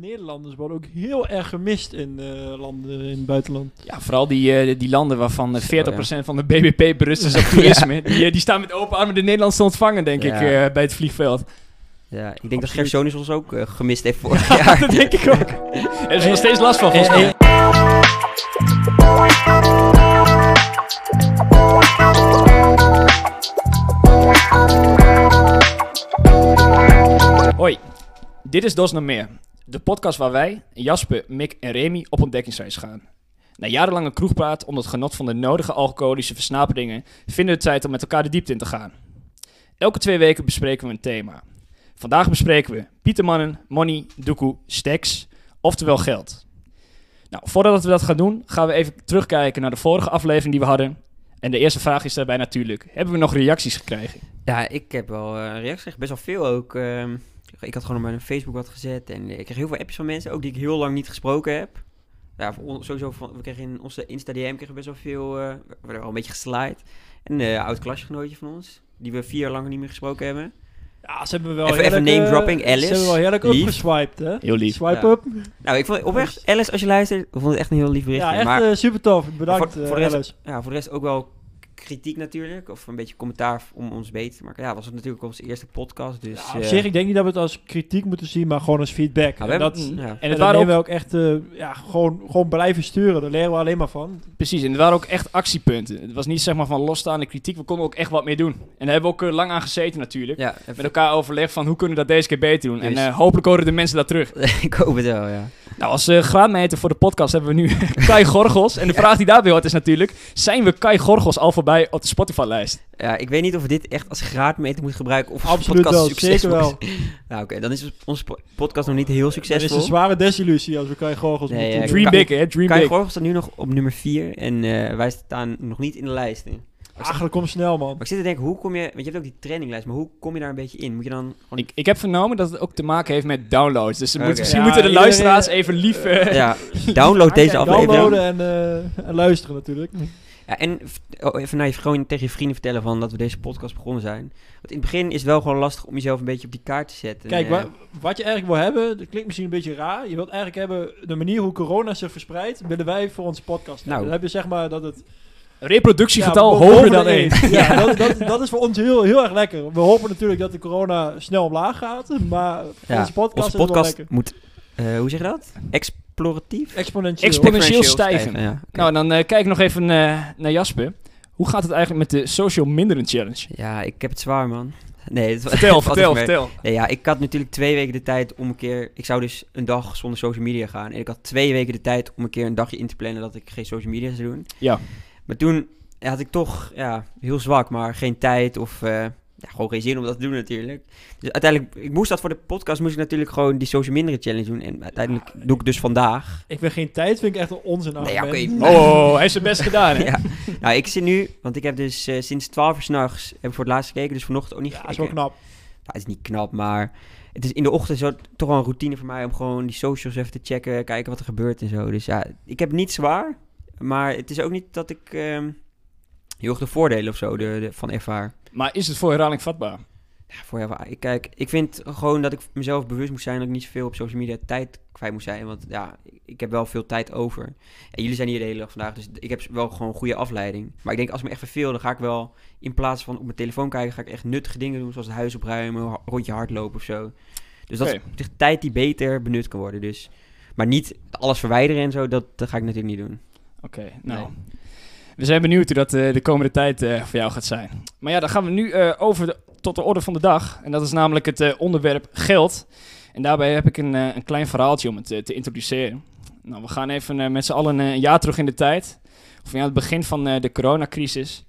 Nederlanders worden ook heel erg gemist in eh, landen in het buitenland. Ja, vooral die, eh, die landen waarvan eh, Zo, 40% van de BBP berust is op toerisme. die, eh, die staan met open armen de Nederlanders te ontvangen, denk ik, Ja. eh, bij het vliegveld. Ja, ik denk dat. Gersonis ons ook eh, gemist heeft vorig jaar. dat denk ik ook. Er is nog steeds last van, volgens Eh, mij. Hoi, dit is Dos Meer. De podcast waar wij, Jasper, Mick en Remy op ontdekkingsreis gaan. Na jarenlange kroegpraat onder het genot van de nodige alcoholische versnaperingen vinden we het tijd om met elkaar de diepte in te gaan. Elke twee weken bespreken we een thema. Vandaag bespreken we Pietermannen, money, doekoe, stacks, oftewel geld. Nou, voordat we dat gaan doen, gaan we even terugkijken naar de vorige aflevering die we hadden. En de eerste vraag is daarbij natuurlijk, hebben we nog reacties gekregen? Ja, ik heb wel eh reacties best wel veel ook. ehm. Ik had gewoon op mijn Facebook wat gezet en ik kreeg heel veel appjes van mensen, ook die ik heel lang niet gesproken heb. Ja, sowieso, van, we kregen in onze Insta-DM kregen we best wel veel, eh, we werden wel een beetje geslaaid. En een oud klasgenootje van ons, die we vier jaar lang niet meer gesproken hebben. Ja, ze hebben wel Even- name eh, dropping, Alice. Ze hebben wel heerlijk Lief. opgeswiped, hè? Heel lief. Swipe Ja. up. Nou, ik vond oprecht, Alice, als je luistert, ik vond het echt een heel lief bericht. Ja, echt maar eh, super tof. Bedankt, voor- eh, voor de rest- Alice. ja, voor de rest ook wel kritiek natuurlijk, of een beetje commentaar om ons beter te maken. Ja, was het natuurlijk onze eerste podcast, dus... Ja, op eh, zich, ik denk niet dat we het als kritiek moeten zien, maar gewoon als feedback. en hebben- dat, ja. En en het dat waren ook, we ook echt eh, ja, gewoon, gewoon blijven sturen. Daar leren we alleen maar van. precies, en het waren ook echt actiepunten. Het was niet zeg maar van losstaande kritiek, we konden ook echt wat meer doen. En daar hebben we ook eh, lang aan gezeten natuurlijk. Ja, even- Met elkaar overlegd van hoe kunnen we dat deze keer beter doen. En eh, hopelijk horen de mensen dat terug. ik hoop het wel, ja. Nou, als graadmeter voor de podcast hebben we nu Kai Gorgels. En de vraag die daarbij hoort is natuurlijk, zijn we Kai Gorgels al voorbij op de Spotify-lijst? Ja, ik weet niet of we dit echt als graadmeter moeten gebruiken of Absoluut podcast wel, zeker succesvol wel. is. Nou, oké, dan is onze po- podcast nog niet heel succesvol. is een zware desillusie als we Kai Gorgels Nee, moeten ja. Dream big, hè? Dream Kai big. Gorgel staat nu nog op nummer 4 en eh, wij staan nog niet in de lijst. hè. Zit, Eigenlijk kom snel, man. maar ik zit te denken, hoe kom je... Want je hebt ook die traininglijst, maar hoe kom je daar een beetje in? Moet je dan gewoon... Ik, ik heb vernomen dat het ook te maken heeft met downloads. Dus Oké. moeten, misschien Ja, moeten de luisteraars even lief... ja, download deze aflevering. Downloaden en, eh, en luisteren natuurlijk. Ja, en oh, even naar je, gewoon tegen je vrienden vertellen van dat we deze podcast begonnen zijn. Want in het begin is het wel gewoon lastig om jezelf een beetje op die kaart te zetten. Kijk, Eh, wa- wat je eigenlijk wil hebben, dat klinkt misschien een beetje raar. Je wilt eigenlijk hebben, de manier hoe corona zich verspreidt, willen wij voor onze podcast. Nou. Dan heb je zeg maar dat het... Reproductiegetal Ja, hoger dan één. Ja, dat, dat, dat is voor ons heel, heel erg lekker. We hopen natuurlijk dat de corona snel omlaag gaat, maar voor Ja, onze podcast onze is het wel podcast lekker. moet, eh, hoe zeg je dat? Exploratief? Exponentieel. Exponentieel stijgen. Ja. Nou, dan eh, kijk ik nog even eh, naar Jasper. Hoe gaat het eigenlijk met de Social Minderen Challenge? ja, ik heb het zwaar, man. Nee, het Vertel, vertel, vertel. Nee, ja, ik had natuurlijk twee weken de tijd om een keer... Ik zou dus een dag zonder social media gaan. En ik had twee weken de tijd om een keer een dagje in te plannen dat ik geen social media zou doen. Ja. Maar toen had ik toch, ja, heel zwak, maar geen tijd of... eh, ja, gewoon geen zin om dat te doen natuurlijk. Dus uiteindelijk, ik moest dat voor de podcast, moest ik natuurlijk gewoon die social media challenge doen. En uiteindelijk doe ik dus vandaag. Ik vind geen tijd, vind ik echt een onzin Nee, ja, argument. oké. Oh, hij heeft zijn best gedaan, hè? ja. Nou, ik zit nu, want ik heb dus eh, sinds 12 uur s'nachts, heb ik voor het laatst gekeken, dus vanochtend ook niet Ja, dat is gekeken. wel knap. Nou, het is niet knap, maar het is in de ochtend zo, toch wel een routine voor mij om gewoon die socials even te checken, kijken wat er gebeurt en zo. Dus ja, ik heb niet zwaar, maar het is ook niet dat ik ehm, heel erg de voordelen of zo de, de- van ervaar. Maar is het voor herhaling vatbaar? Ja, voor jou, ik, kijk, ik vind gewoon dat ik mezelf bewust moet zijn dat ik niet zoveel op social media tijd kwijt moet zijn. Want ja, ik- heb wel veel tijd over. En jullie zijn hier de hele dag vandaag, dus ik heb wel gewoon goede afleiding. Maar ik denk, als ik me echt verveel, dan ga ik wel in plaats van op mijn telefoon kijken, ga ik echt nuttige dingen doen, zoals het huis opruimen, rondje hardlopen of zo. Dus dat is tijd die beter benut kan worden. Dus. Maar niet alles verwijderen en zo, dat, dat ga ik natuurlijk niet doen. Oké, nou. We zijn benieuwd hoe dat eh, de komende tijd eh, voor jou gaat zijn. Maar ja, dan gaan we nu eh, over de- tot de orde van de dag. En dat is namelijk het onderwerp geld. En daarbij heb ik een, een klein verhaaltje om het te introduceren. Nou, we gaan even met z'n allen een jaar terug in de tijd. Of ja, het begin van de coronacrisis.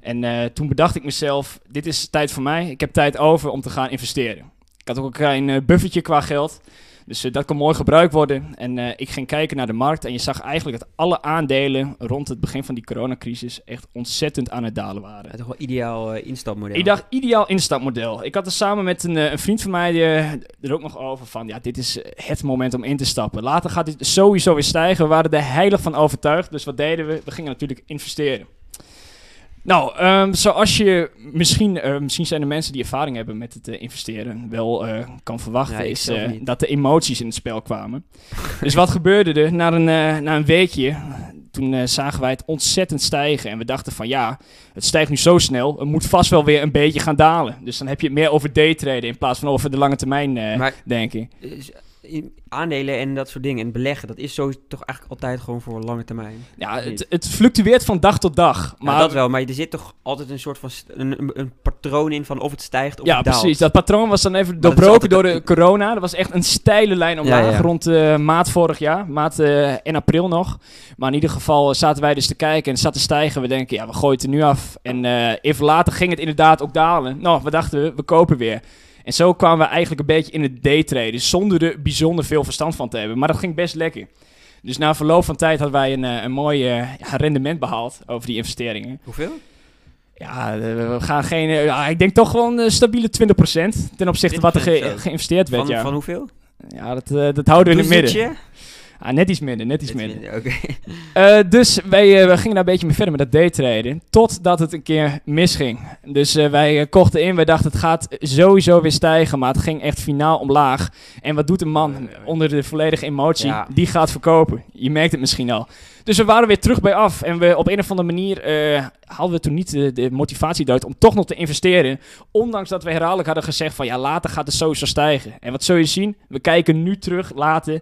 En toen bedacht ik mezelf, dit is tijd voor mij. Ik heb tijd over om te gaan investeren. Ik had ook een klein eh, buffertje qua geld. Dus eh, dat kon mooi gebruikt worden. En eh, ik ging kijken naar de markt. En je zag eigenlijk dat alle aandelen rond het begin van die coronacrisis echt ontzettend aan het dalen waren. Ja, toch wel ideaal eh, instapmodel. Ik dacht, ideaal instapmodel. Ik had er samen met een, een vriend van mij er ook nog over van... ja, dit is het moment om in te stappen. Later gaat dit sowieso weer stijgen. We waren er heilig van overtuigd. Dus wat deden we? We gingen natuurlijk investeren. Nou, ehm, zoals je misschien, eh, misschien zijn er mensen die ervaring hebben met het eh, investeren, wel eh, kan verwachten, Ja, is dat de emoties in het spel kwamen. dus wat gebeurde er? Na een, na een weekje, toen zagen wij het ontzettend stijgen. En we dachten van ja, het stijgt nu zo snel, het moet vast wel weer een beetje gaan dalen. Dus dan heb je het meer over daytraden in plaats van over de lange termijn denken. Aandelen en dat soort dingen en beleggen, dat is zo toch eigenlijk altijd gewoon voor lange termijn. Ja, het, het fluctueert van dag tot dag. Maar dat wel, maar er zit toch altijd een soort van een, een, patroon in van of het stijgt of Ja, het daalt. precies. Dat patroon was dan even doorbroken door de corona. Dat was echt een steile lijn omlaag Ja, ja. rond eh, maart vorig jaar. Maart eh, en april nog. Maar in ieder geval zaten wij dus te kijken en zat te stijgen. We denken, ja, we gooien het er nu af. En eh, even later ging het inderdaad ook dalen. Nou, we dachten, we kopen weer. En zo kwamen we eigenlijk een beetje in het daytraden. Zonder er bijzonder veel verstand van te hebben. Maar dat ging best lekker. Dus na verloop van tijd hadden wij een, eh, een mooi eh, rendement behaald over die investeringen. Hoeveel? Ja, eh, we gaan geen. ik denk toch gewoon een stabiele 20% ten opzichte van wat er ge- 20% zo. geïnvesteerd werd. Van, ja. van hoeveel? ja, dat, dat houden we in het midden. Ah, net iets minder, net iets Net minder. Oké. Eh, dus wij, eh, we gingen daar een beetje mee verder met dat daytraden. Totdat het een keer misging. Dus eh, wij kochten in. Wij dachten het gaat sowieso weer stijgen. Maar het ging echt finaal omlaag. En wat doet een man onder de volledige emotie? Ja. Die gaat verkopen. Je merkt het misschien al. Dus we waren weer terug bij af. En we op een of andere manier hadden we toen niet de, de motivatie eruit om toch nog te investeren. Ondanks dat we herhaaldelijk hadden gezegd van ja, later gaat het sowieso stijgen. En wat zul je zien? We kijken nu terug, later.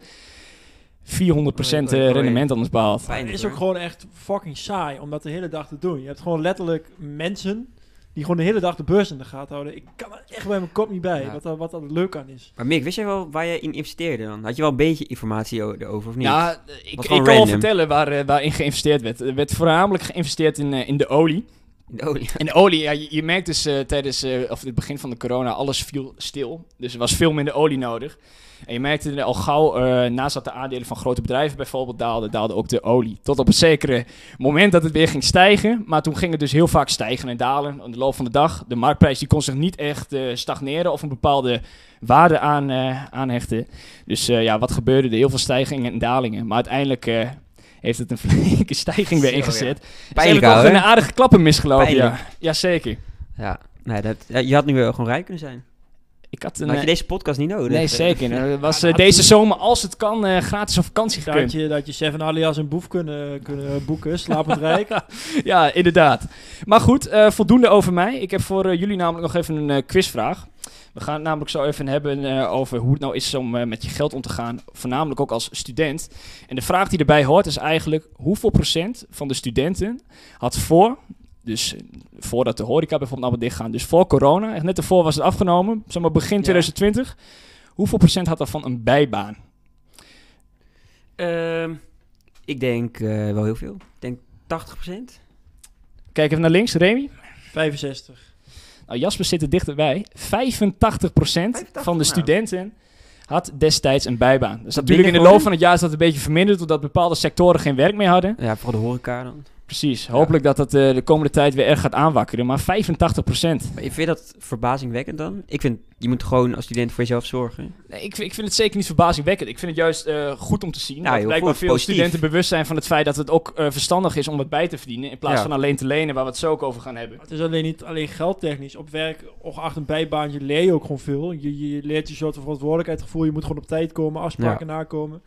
400% Oei, oei, eh, rendement anders behaald. Het is ook gewoon echt fucking saai om dat de hele dag te doen. Je hebt gewoon letterlijk mensen die gewoon de hele dag de beurs in de gaten houden. Ik kan er echt bij mijn kop niet bij, Ja. wat, er- wat er leuk aan is. Maar Mick, wist jij wel waar je in investeerde dan? Had je wel een beetje informatie erover of niet? Ja, eh, ik, kan wel vertellen waar, eh, waarin geïnvesteerd werd. Er werd voornamelijk geïnvesteerd in, eh, in de olie. In de olie. En de olie, ja, je, je merkt dus eh, tijdens eh, of het begin van de corona, alles viel stil. Dus er was veel minder olie nodig. En je merkte er al gauw, eh, naast dat de aandelen van grote bedrijven bijvoorbeeld daalden, daalde ook de olie. Tot op een zekere moment dat het weer ging stijgen. Maar toen ging het dus heel vaak stijgen en dalen in de loop van de dag. De marktprijs die kon zich niet echt stagneren of een bepaalde waarde aan, aanhechten. Dus ja, wat gebeurde er? Heel veel stijgingen en dalingen. Maar uiteindelijk heeft het een flinke stijging weer Zo, ja. ingezet. Pijnlijk, een aardige klappen misgelopen, ja. Jazeker. Ja, nee, dat, je had nu wel gewoon rijk kunnen zijn. Ik had Dan een... had je eh, deze podcast niet nodig. Nee, Eh, zeker. Er was Ja, eh, dat deze zomer, als het kan, eh, gratis op vakantie Dat gekund. je, dat je Seven Alias een boef kunnen, kunnen boeken, slapend rijk. Ja, inderdaad. Maar goed, eh, voldoende over mij. Ik heb voor eh, jullie namelijk nog even een eh, quizvraag. We gaan het namelijk zo even hebben eh, over hoe het nou is om eh, met je geld om te gaan. Voornamelijk ook als student. En de vraag die erbij hoort is eigenlijk... hoeveel procent van de studenten had voor... dus eh, voordat de horeca bijvoorbeeld allemaal dichtgaan... dus voor corona, echt net ervoor was het afgenomen... zeg maar begin Ja. 2020... hoeveel procent had daarvan een bijbaan? Ehm, ik denk eh, wel heel veel. Ik denk 80%. Kijk even naar links, Remy. 65. Nou, Jasper zit er dichterbij. 85%, van de nou. studenten had destijds een bijbaan. Dus Dat natuurlijk in de loop van het jaar is dat een beetje verminderd... doordat bepaalde sectoren geen werk meer hadden. Ja, vooral de horeca dan. Precies. Hopelijk dat dat eh, de komende tijd weer erg gaat aanwakkeren. Maar 85%. Maar vind je dat verbazingwekkend dan? Ik vind, je moet gewoon als student voor jezelf zorgen. Nee, ik, vind- ik vind het zeker niet verbazingwekkend. Ik vind het juist eh, goed om te zien. dat heel blijkbaar goed, veel positief. studenten bewust zijn van het feit dat het ook eh, verstandig is om wat bij te verdienen. In plaats Ja. van alleen te lenen, waar we het zo ook over gaan hebben. Het is alleen niet alleen geldtechnisch. Op werk, of achter een bijbaantje, leer je ook gewoon veel. Je, je leert je soort van verantwoordelijkheidsgevoel. Je moet gewoon op tijd komen, afspraken nakomen.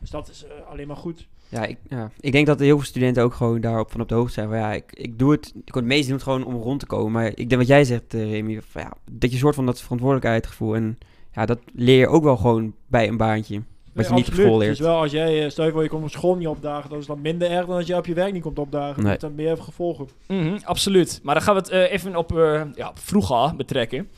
Dus dat is eh, alleen maar goed. Ja ik, ja, ik denk dat heel veel studenten ook gewoon daarop van op de hoogte zijn. Van, ja, ik, ik doe het, ik, het meeste doen het gewoon om rond te komen. Maar ik denk wat jij zegt, eh, Remy, van, ja, dat je soort van dat verantwoordelijkheidsgevoel. En ja, dat leer je ook wel gewoon bij een baantje. Wat je niet op absoluut. school Het leert. is wel als jij, eh, stel je voor je komt op school niet opdagen, dat is dan minder erg dan als jij op je werk niet komt opdagen. Nee. Dat heeft dan meer gevolgen. Mhm, absoluut. Maar dan gaan we het even op, eh, ja, op vroeger betrekken.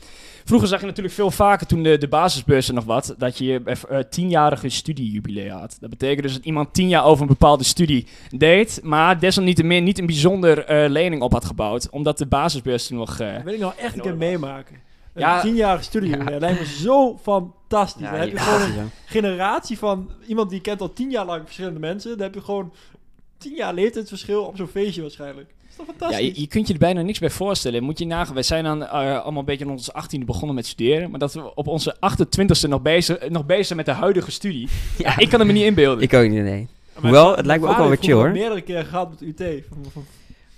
Vroeger zag je natuurlijk veel vaker toen de, de basisbeurs er nog wat, dat je eh, tienjarige studiejubileum had. Dat betekent dus dat iemand tien jaar over een bepaalde studie deed, maar desalniettemin niet een bijzonder eh, lening op had gebouwd, omdat de basisbeurs toen nog... eh, Dat wil ik nou echt een keer meemaken. Een Ja. tienjarige studie, Ja. dat lijkt me zo fantastisch. Ja, dan heb je ja, gewoon een generatie van iemand die kent al tien jaar lang verschillende mensen. Dan heb je gewoon tien jaar leeftijdsverschil op zo'n feestje waarschijnlijk. Dat is toch Ja, fantastisch? je, je kunt je er bijna niks bij voorstellen. Moet je nagaan, wij zijn dan eh, allemaal een beetje rond onze 18e begonnen met studeren. Maar dat we op onze 28e nog bezig, nog bezig zijn met de huidige studie. Ja. Ik kan het me niet inbeelden. Ik ook niet, nee. Maar Hoewel, het lijkt me ook wel weer chill, hoor. meerdere keren gehad met UT.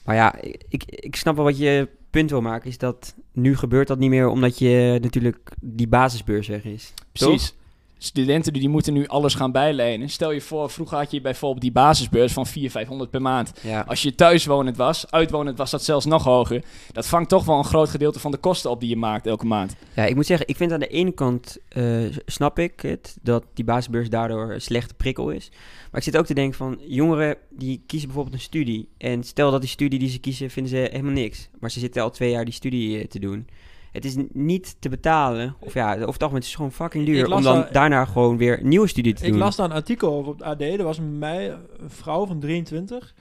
Maar ja, ik, ik snap wel wat je punt wil maken. Is dat nu gebeurt dat niet meer omdat je natuurlijk die basisbeurs weg is. Precies. Studenten die moeten nu alles gaan bijlenen. Stel je voor, vroeger had je bijvoorbeeld die basisbeurs van 400, 500 per maand. Ja. Als je thuiswonend was, uitwonend was dat zelfs nog hoger. Dat vangt toch wel een groot gedeelte van de kosten op die je maakt elke maand. ja, ik moet zeggen, ik vind aan de ene kant eh, snap ik het dat die basisbeurs daardoor een slechte prikkel is. Maar ik zit ook te denken van jongeren die kiezen bijvoorbeeld een studie. En stel dat die studie die ze kiezen vinden ze helemaal niks. Maar ze zitten al twee jaar die studie eh, te doen. Het is niet te betalen. Of ja, over het algemeen het is gewoon fucking Ik duur. las Om dan daar- daarna gewoon weer een nieuwe studie te Ik doen. las daar een artikel over op het AD. Er was een, mei, een vrouw van 23.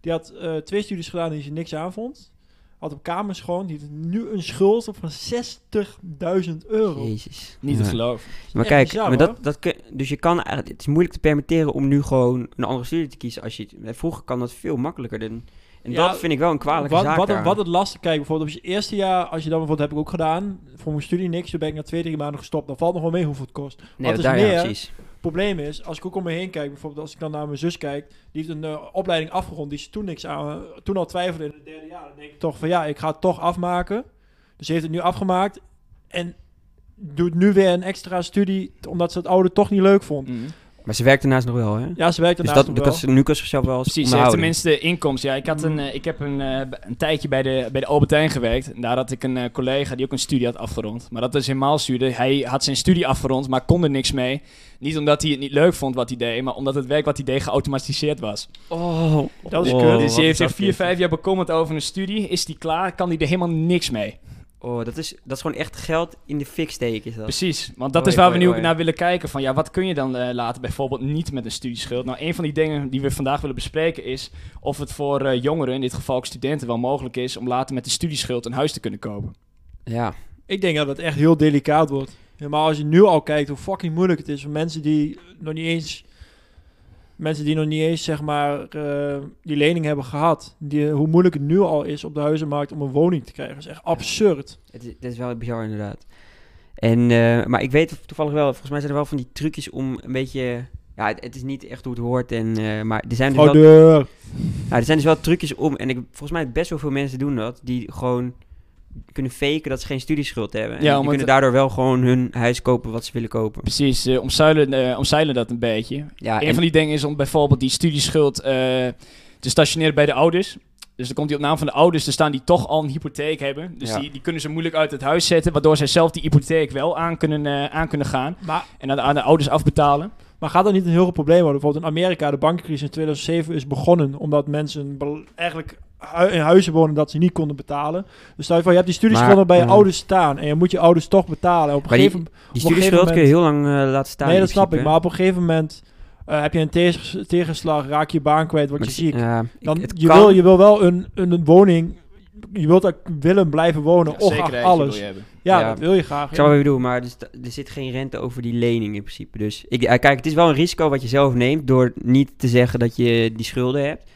Die had eh, twee studies gedaan die ze niks aanvond. Had op kamers gewoon. Die heeft nu een schuld op van 60.000 euro. Jezus. Niet Ja. te geloven. Maar kijk, bizar, maar dat, dat kun- dus je kan eigenlijk, het is moeilijk te permitteren om nu gewoon een andere studie te kiezen. Als je, het- vroeger kan dat veel makkelijker. Dan, en Ja, dat vind ik wel een kwalijke wat, zaak wat, daar. wat het lastig, kijk, bijvoorbeeld op je eerste jaar, als je dan bijvoorbeeld, heb ik ook gedaan, voor mijn studie niks, toen ben ik na twee, drie maanden gestopt. Dan valt nog wel mee hoeveel het kost. nee, wat is daar, ja, meer- precies. Het probleem is, als ik ook om me heen kijk, bijvoorbeeld als ik dan naar mijn zus kijk, die heeft een eh, opleiding afgerond, die is toen niks aan, toen al twijfelde in het derde jaar. Dan denk ik toch van ja, ik ga het toch afmaken. Dus ze heeft het nu afgemaakt en doet nu weer een extra studie, omdat ze het oude toch niet leuk vond. Mhm. Maar ze werkt daarnaast nog wel, hè? Ja, ze werkt dus dat, nog dat wel. kan ze, nu kan ze zichzelf wel eens Precies, ze heeft tenminste inkomsten. Ja, ik, had een, eh, ik heb een, eh, een tijdje bij de, bij de Albertijn gewerkt. En daar had ik een eh, collega die ook een studie had afgerond. Maar dat is helemaal stuurde. Hij had zijn studie afgerond, maar kon er niks mee. Niet omdat hij het niet leuk vond wat hij deed, maar omdat het werk wat hij deed geautomatiseerd was. Oh, Dat is oh, kut. dus hij heeft dat vier, vijf jaar bekommerd over een studie. Is die klaar, kan hij er helemaal niks mee. Oh, dat is, dat is gewoon echt geld in de fik steken, is dat. Precies, want dat Oei, is waar we nu oei. naar willen kijken. Van ja, wat kun je dan eh, laten bijvoorbeeld niet met een studieschuld? Nou, een van die dingen die we vandaag willen bespreken is of het voor eh, jongeren, in dit geval ook studenten, wel mogelijk is om later met de studieschuld een huis te kunnen kopen. Ja, Ik denk dat het echt heel delicaat wordt. Helemaal als je nu al kijkt hoe fucking moeilijk het is voor mensen die nog niet eens... Mensen die nog niet eens, zeg maar, eh, die lening hebben gehad. Die, hoe moeilijk het nu al is op de huizenmarkt om een woning te krijgen. Dat is echt absurd. het is, dat is wel bizar inderdaad. En, eh, maar ik weet toevallig wel, volgens mij zijn er wel van die trucjes om een beetje... Ja, het, het is niet echt hoe het hoort, en, eh, maar er zijn dus wel. Nou, er zijn dus wel trucjes om. En ik, volgens mij best wel veel mensen doen dat. Die gewoon kunnen faken dat ze geen studieschuld hebben. En Ja, die kunnen daardoor wel gewoon hun huis kopen wat ze willen kopen. Precies, eh, omzeilen, eh, omzeilen dat een beetje. Ja, een en- van die dingen is om bijvoorbeeld die studieschuld eh, te stationeren bij de ouders. Dus dan komt die op naam van de ouders te staan die toch al een hypotheek hebben. Dus Ja. die, die kunnen ze moeilijk uit het huis zetten, waardoor zij zelf die hypotheek wel aan kunnen, eh, aan kunnen gaan. Maar, En aan de, aan de ouders afbetalen. maar gaat dat niet een heel groot probleem worden? Bijvoorbeeld in Amerika, de bankencrisis in 2007 is begonnen omdat mensen eigenlijk in huizen wonen dat ze niet konden betalen. Dus stel je voor, je hebt die studieschulden Maar, bij je ouders staan en je moet je ouders toch betalen. En op een Maar die- gegeven die op een gegeven studieschuld kun je heel lang eh, laten staan. nee, dat snap ik. Maar op een gegeven moment eh, heb je een tegens- tegenslag, raak je je baan kwijt, word Maar je ziek. ja, ik- Dan, je, kan- wil, je wil wel een, een, een woning, je wilt ook willen blijven wonen, ongeacht alles. Ja, Ja. dat wil je graag. Ik wat je bedoelt, maar er, er zit geen rente over die lening in principe. Dus ik, eh, kijk, het is wel een risico wat je zelf neemt door niet te zeggen dat je die schulden hebt.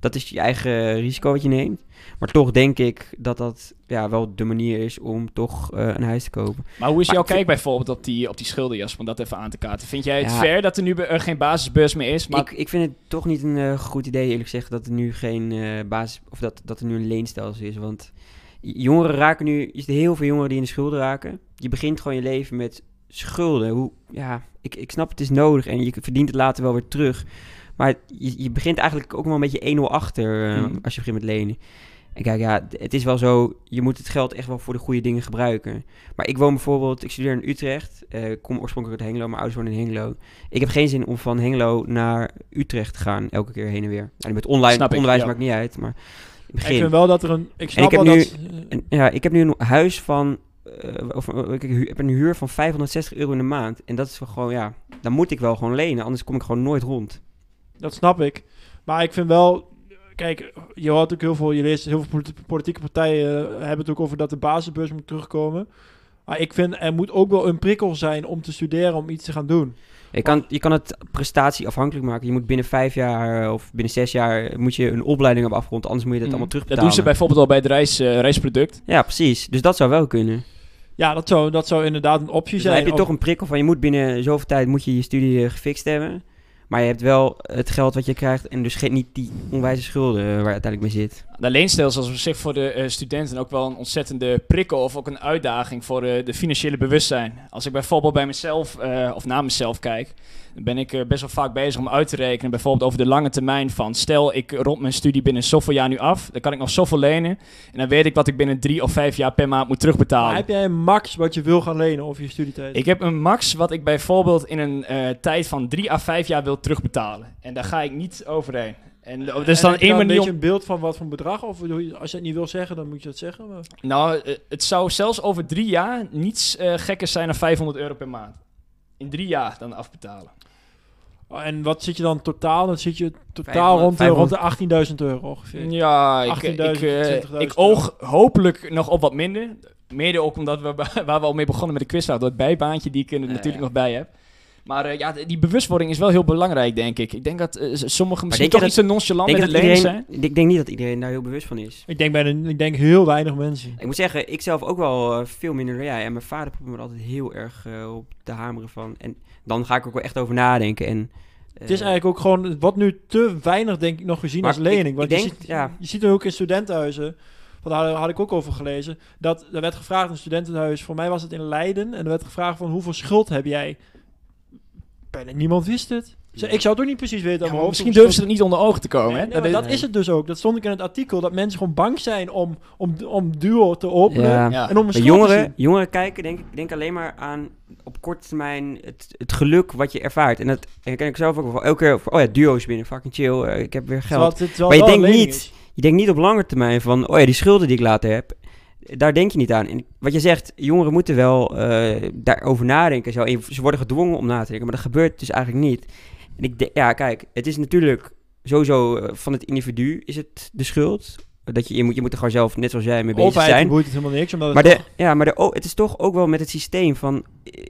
Dat is je eigen risico wat je neemt. Maar toch denk ik dat dat ja, wel de manier is om toch eh, een huis te kopen. Maar hoe is Maar jouw kijk bijvoorbeeld op die, op die schuldenjas, om dat even aan te kaarten? Vind jij het Ja. fair dat er nu er geen basisbeurs meer is? Maar Ik, ik vind het toch niet een eh, goed idee, eerlijk gezegd, dat er nu geen eh, basis... of dat, dat er nu een leenstelsel is. Want jongeren raken nu... Je ziet heel veel jongeren die in de schulden raken. Je begint gewoon je leven met schulden. Hoe, ja, ik, ik snap het is nodig en je verdient het later wel weer terug. Maar je, je begint eigenlijk ook wel een beetje 1-0 achter eh, Mhm. als je begint met lenen. En kijk, ja, het is wel zo, je moet het geld echt wel voor de goede dingen gebruiken. Maar ik woon bijvoorbeeld, ik studeer in Utrecht, ik kom oorspronkelijk uit Hengelo, mijn ouders wonen in Hengelo. Ik heb geen zin om van Hengelo naar Utrecht te gaan, elke keer heen en weer. Nou, met online Snap ik, onderwijs ja. maakt niet uit, maar Ik vind wel dat er een... Ik snap ik wel nu- dat... En, ja, ik heb nu een huis van, eh, of ik heb een huur van 560 euro in de maand. En dat is gewoon, ja, dan moet ik wel gewoon lenen, anders kom ik gewoon nooit rond. Dat snap ik. Maar ik vind wel... Kijk, je hoort ook heel veel... Je leest heel veel politi- politieke partijen eh, hebben het ook over dat de basisbeurs moet terugkomen. Maar ik vind er moet ook wel een prikkel zijn om te studeren, om iets te gaan doen. Je kan, je kan het prestatie afhankelijk maken. Je moet binnen vijf jaar eh, of binnen zes jaar moet je een opleiding hebben afgerond, anders moet je dat Mm. allemaal dat terugbetalen. doen ze bijvoorbeeld al bij het reis, eh, reisproduct. Ja, precies. Dus dat zou wel kunnen. Ja, dat zou, dat zou inderdaad een optie Dus dan zijn. heb je Of- toch een prikkel van je moet binnen zoveel tijd moet je je studie eh, gefixt hebben. Maar je hebt wel het geld wat je krijgt en dus niet die onwijze schulden eh, waar je uiteindelijk mee zit. De leenstelsel is op zich voor de eh, studenten ook wel een ontzettende prikkel of ook een uitdaging voor eh, de financiële bewustzijn. Als ik bijvoorbeeld bij mezelf of naar mezelf kijk, ben ik eh, best wel vaak bezig om uit te rekenen, bijvoorbeeld over de lange termijn van stel ik rond mijn studie binnen zoveel jaar nu af, dan kan ik nog zoveel lenen en dan weet ik wat ik binnen drie of vijf jaar per maand moet terugbetalen. Maar heb jij een max wat je wil gaan lenen over je studietijd? Ik heb een max wat ik bijvoorbeeld in een eh, tijd van drie à vijf jaar wil terugbetalen. En daar ga ik niet overheen. En En dan heb je één een beetje een beeld van wat voor bedrag? Of als je het niet wil zeggen, dan moet je dat zeggen. maar- Nou, eh, het zou zelfs over drie jaar niets eh gekker zijn dan 500 euro per maand. In drie jaar dan afbetalen. Oh, En wat zit je dan totaal? Dan zit je totaal 500, rond, de, 500. rond de 18.000 euro ongeveer. Ja, ik, 18.000, ik, 20.000 ik oog hopelijk nog op wat minder. Mede ook omdat we waar we al mee begonnen met de quizvraag, dat bijbaantje die ik er natuurlijk ja. nog bij heb. Maar eh, ja, die bewustwording is wel heel belangrijk, denk ik. Ik denk dat eh, sommigen misschien toch dat- iets te nonchalant met het iedereen, zijn. ik denk niet dat iedereen daar heel bewust van is. Ik denk, bij de, ik denk heel weinig mensen. Ik moet zeggen, ik zelf ook wel eh, veel minder dan jij. En mijn vader probeert me er altijd heel erg op te hameren van. En dan ga ik er ook wel echt over nadenken. En, Het is eigenlijk ook gewoon, wat nu te weinig denk ik nog gezien Maar als lening. ik- Want ik je, denk, ziet, ja. je ziet er ook in studentenhuizen, want daar had ik ook over gelezen, dat er werd gevraagd in een studentenhuis, voor mij was het in Leiden, en er werd gevraagd van hoeveel schuld heb jij? Bijna niemand wist het. Ze- Ik zou het ook niet precies weten. Ja, maar misschien durven ze het niet onder ogen te komen. Nee, hè? nee, Dat maar is- dat is het dus ook. Dat stond ik in het artikel. Dat mensen gewoon bang zijn om, om, om duo te openen. Ja. Ja. En om een jongeren, jongeren kijken denk, denk alleen maar aan op korte termijn het, het geluk wat je ervaart. En dat en ken ik zelf ook wel. Elke keer, oh ja, duo's binnen, fucking chill, eh, ik heb weer geld. Terwijl het wel Maar je denkt niet- is. Je denkt niet op lange termijn van, oh ja, die schulden die ik later heb, daar denk je niet aan. En wat je zegt, jongeren moeten wel eh, daarover nadenken. Zo. En Ze worden gedwongen om na te denken, maar dat gebeurt dus eigenlijk niet. En ik denk, ja, kijk, het is natuurlijk sowieso eh, van het individu is het de schuld. Dat je, je, moet, je moet er gewoon zelf, net zoals jij, mee bezig overheid zijn. boeit het helemaal niks. Omdat Maar, de, ja, maar de, o- het is toch ook wel met het systeem van...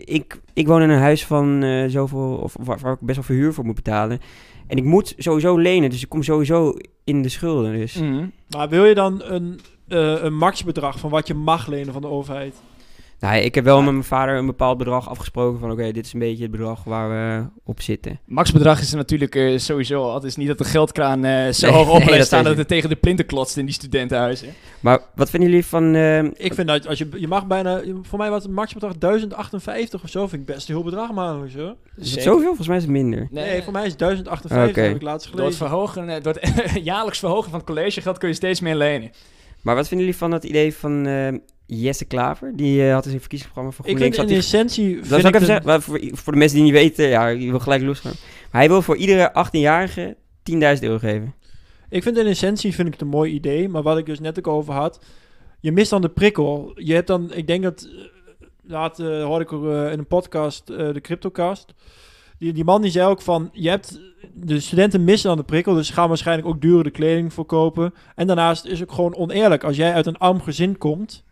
Ik, ik woon in een huis van eh, zoveel... Of waar, waar ik best wel veel huur voor moet betalen. En ik moet sowieso lenen, dus ik kom sowieso in de schulden. Dus. Mhm. Maar wil je dan een, eh een maxbedrag van wat je mag lenen van de overheid? Nou, ik heb wel met mijn vader een bepaald bedrag afgesproken van... Oké, dit is een beetje het bedrag waar we op zitten. Maxbedrag is er natuurlijk eh, sowieso al. Het is niet dat de geldkraan eh, zo Nee, hoog op nee, dat staan is dat het. tegen de plinten klotst in die studentenhuizen. Maar wat vinden jullie van... Ik vind dat als je, je mag bijna, voor mij was het maxbedrag 1058 of zo. Vind ik best een heel bedrag maandelijks hoor. is het zoveel? Volgens mij is het minder. Nee, voor mij is het 1058, Oké. heb ik laatst Door het, gelezen. verhogen, door het jaarlijks verhogen van het collegegeld kun je steeds meer lenen. Maar wat vinden jullie van het idee van eh, Jesse Klaver? Die eh, had dus een verkiezingsprogramma voor Ik vind GroenLinks. in essentie... Dat vind zal ik even zeggen, maar voor, voor de mensen die niet weten, ja, je wil gelijk losgaan. Maar hij wil voor iedere 18-jarige 10.000 euro geven. Ik vind in essentie vind ik het een mooi idee, maar wat ik dus net ook over had, je mist dan de prikkel. Je hebt dan, ik denk dat, eh, laat eh, hoorde ik in een podcast, de Cryptocast, die, die man die zei ook van, je hebt, de studenten missen dan de prikkel, dus ze gaan waarschijnlijk ook dure kleding voor kopen. En daarnaast is het ook gewoon oneerlijk, als jij uit een arm gezin komt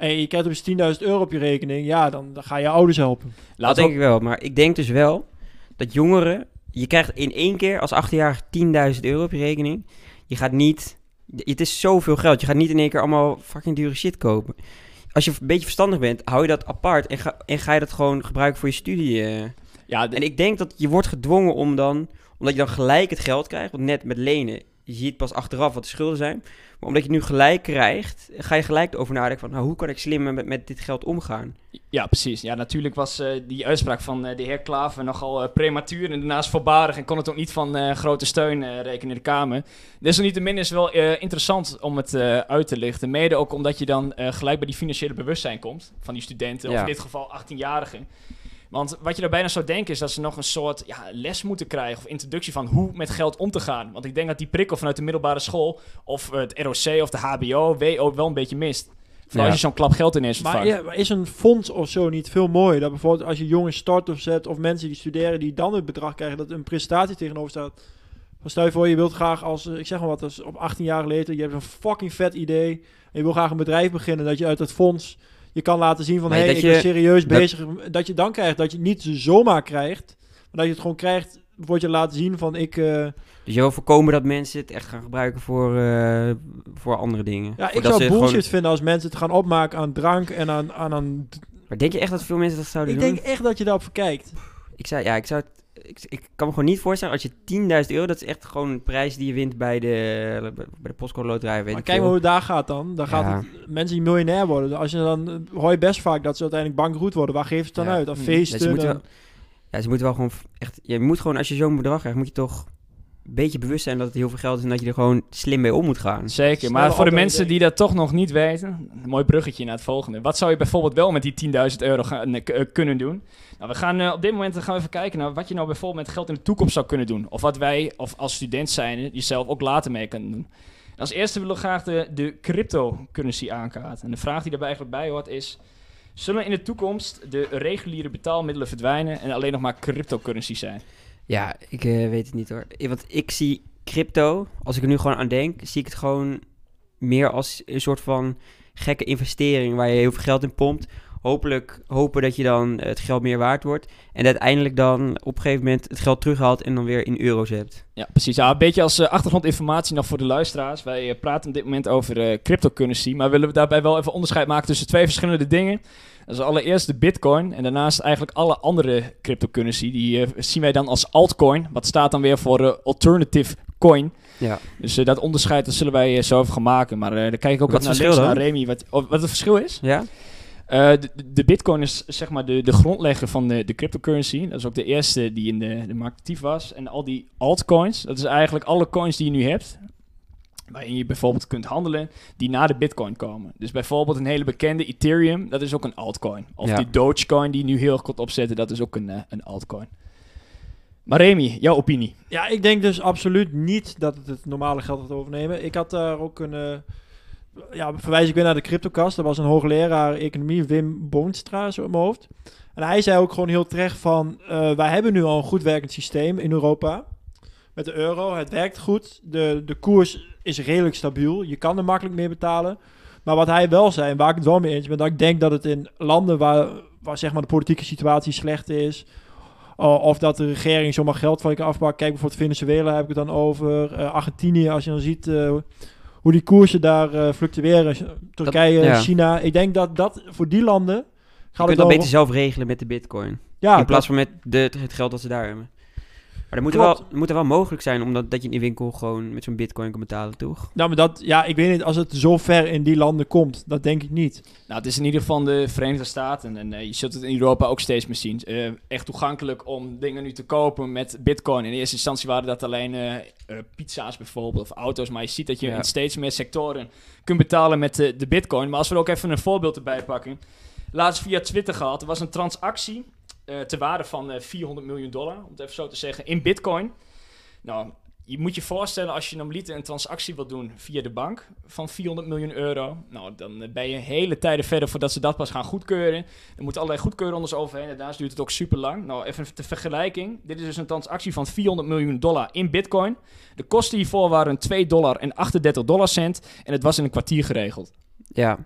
en je krijgt dus 10.000 euro op je rekening, ja, dan, dan ga je ouders helpen. Dat Laat denk ook, ik wel. Maar ik denk dus wel dat jongeren, je krijgt in één keer als 18-jarige 10.000 euro op je rekening. Je gaat niet, het is zoveel geld. Je gaat niet in één keer allemaal fucking dure shit kopen. Als je een beetje verstandig bent, hou je dat apart en ga, en ga je dat gewoon gebruiken voor je studie. Ja, de- En ik denk dat je wordt gedwongen om dan, omdat je dan gelijk het geld krijgt, want net met lenen, je ziet pas achteraf wat de schulden zijn. Maar omdat je nu gelijk krijgt, ga je gelijk over nadenken van, nou, hoe kan ik slimmer met, met dit geld omgaan? ja, precies. Ja, natuurlijk was eh, die uitspraak van eh, de heer Klaver nogal eh, prematuur en daarnaast voorbarig en kon het ook niet van grote steun rekenen in de Kamer. Desalniettemin is het wel interessant om het uit te lichten. Mede ook omdat je dan gelijk bij die financiële bewustzijn komt van die studenten, of in dit geval 18-jarigen. Want wat je daar bijna zou denken is dat ze nog een soort ja, les moeten krijgen of introductie van hoe met geld om te gaan. Want ik denk dat die prikkel vanuit de middelbare school of het ROC of de HBO, WO wel een beetje mist. Vooral Ja. als je zo'n klap geld ineens Maar, ontvangt. ja, maar is een fonds of zo niet veel mooier? Dat bijvoorbeeld als je jonge starters zet of mensen die studeren die dan het bedrag krijgen, dat er een prestatie tegenover staat. Van stel je voor, je wilt graag als, eh, ik zeg maar wat, als op 18 jaar later, je hebt een fucking vet idee en je wil graag een bedrijf beginnen, dat je uit het fonds je kan laten zien van, hé, hey, ik je- ben serieus dat- bezig. Dat je dan krijgt, dat je het niet zomaar krijgt, maar dat je het gewoon krijgt, wordt je laten zien van, ik... eh, Dus je wil voorkomen dat mensen het echt gaan gebruiken voor, eh, voor andere dingen. ja, ik zou bullshit gewoon- vinden als mensen het gaan opmaken aan drank en aan... aan, aan Maar denk je echt dat veel mensen dat zouden ik doen? denk echt dat je daarop verkijkt. Ik zou, ja, ik zou het ik, ik kan me gewoon niet voorstellen als je 10.000 euro, dat is echt gewoon een prijs die je wint bij de, bij de postcode loterij. Weet Maar kijk maar hoe het daar gaat dan. Dan gaat Ja. het mensen die miljonair worden. Als je dan hoor je best vaak dat ze uiteindelijk bankroet worden. Waar geven ze het dan Ja. uit? Aan Hmm. feesten. Ja, ze moeten en- wel, ja, ze moeten wel gewoon echt. Je moet gewoon, als je zo'n bedrag krijgt, moet je toch beetje bewust zijn dat het heel veel geld is en dat je er gewoon slim mee om moet gaan. Zeker, Snelle maar voor de mensen die dat toch nog niet weten, een mooi bruggetje naar het volgende. Wat zou je bijvoorbeeld wel met die 10.000 euro gaan, eh, kunnen doen? Nou, we gaan eh, op dit moment gaan we even kijken naar wat je nou bijvoorbeeld met geld in de toekomst zou kunnen doen. Of wat wij, of als student zijn, jezelf ook later mee kunnen doen. En als eerste willen we graag de, de cryptocurrency aankaarten. En de vraag die daarbij eigenlijk bij hoort is... Zullen in de toekomst de reguliere betaalmiddelen verdwijnen en alleen nog maar cryptocurrency zijn? Ja, ik eh, weet het niet hoor. Want ik zie crypto, als ik er nu gewoon aan denk, zie ik het gewoon meer als een soort van gekke investering waar je heel veel geld in pompt. Hopelijk hopen dat je dan het geld meer waard wordt. En uiteindelijk dan op een gegeven moment het geld terughaalt en dan weer in euro's hebt. Ja, precies. Ja, een beetje als eh, achtergrondinformatie nog voor de luisteraars. Wij eh, praten op dit moment over eh, cryptocurrency, maar willen we daarbij wel even onderscheid maken tussen twee verschillende dingen. Dat is allereerst de bitcoin en daarnaast eigenlijk alle andere cryptocurrency. Die zien wij dan als altcoin, wat staat dan weer voor alternative coin. Ja. Dus dat onderscheid dat zullen wij zo even gaan maken. Maar dan kijk ik ook Wat naar naar Remy. Wat, oh, wat het verschil is? Ja? Eh, de, de bitcoin is zeg maar de, de grondlegger van de, de cryptocurrency. Dat is ook de eerste die in de, de markt actief was. En al die altcoins, dat is eigenlijk alle coins die je nu hebt. Waarin je bijvoorbeeld kunt handelen, die na de bitcoin komen. Dus bijvoorbeeld een hele bekende Ethereum, dat is ook een altcoin. Of Ja. die Dogecoin die nu heel erg komt opzetten, dat is ook een, eh, een altcoin. Maar Remy, jouw opinie? Ja, ik denk dus absoluut niet dat het het normale geld gaat overnemen. Ik had daar ook een... eh, ja, verwijs ik weer naar de cryptocast. Er was een hoogleraar economie, Wim Boonstra, zo in mijn hoofd. En hij zei ook gewoon heel terecht van... eh, wij hebben nu al een goed werkend systeem in Europa. Met de euro. Het werkt goed. De, de koers is redelijk stabiel. Je kan er makkelijk mee betalen. Maar wat hij wel zei, en waar ik het wel mee eens ben... dat ik denk dat het in landen waar, waar zeg maar de politieke situatie slecht is... Of dat de regering zomaar geld van je kan. Kijk bijvoorbeeld Venezuela heb ik het dan over. Uh, Argentinië, als je dan ziet uh, hoe die koersen daar uh, fluctueren. Turkije, Dat- ja. China. Ik denk dat dat voor die landen... Je Gaat kunt het dat beter zelf regelen met de bitcoin. ja, in plaats van met de, het geld dat ze daar hebben. Maar er moet, er wel, moet er wel mogelijk zijn omdat, dat je in die winkel gewoon met zo'n bitcoin kan betalen, toch? Nou, maar dat... Ja, ik weet niet als het zo ver in die landen komt. Dat denk ik niet. Nou, het is in ieder geval de Verenigde Staten. En eh, je zult het in Europa ook steeds meer zien. Eh, echt toegankelijk om dingen nu te kopen met bitcoin. In eerste instantie waren dat alleen eh, pizza's bijvoorbeeld of auto's. Maar je ziet dat je Ja. in steeds meer sectoren kunt betalen met de, de bitcoin. Maar als we er ook even een voorbeeld erbij pakken. Laatst via Twitter gehad. Er was een transactie eh ter waarde van eh, 400 miljoen dollar. Om het even zo te zeggen. In bitcoin. Nou, je moet je voorstellen als je normaliter een transactie wilt doen via de bank van 400 miljoen euro. Nou, dan eh, ben je hele tijden verder voordat ze dat pas gaan goedkeuren. Er moeten allerlei goedkeurrondes overheen en daarnaast duurt het ook super lang. Nou, even ter vergelijking. Dit is dus een transactie van 400 miljoen dollar in bitcoin. De kosten hiervoor waren 2 dollar en 38 dollar cent. En het was in een kwartier geregeld. Ja,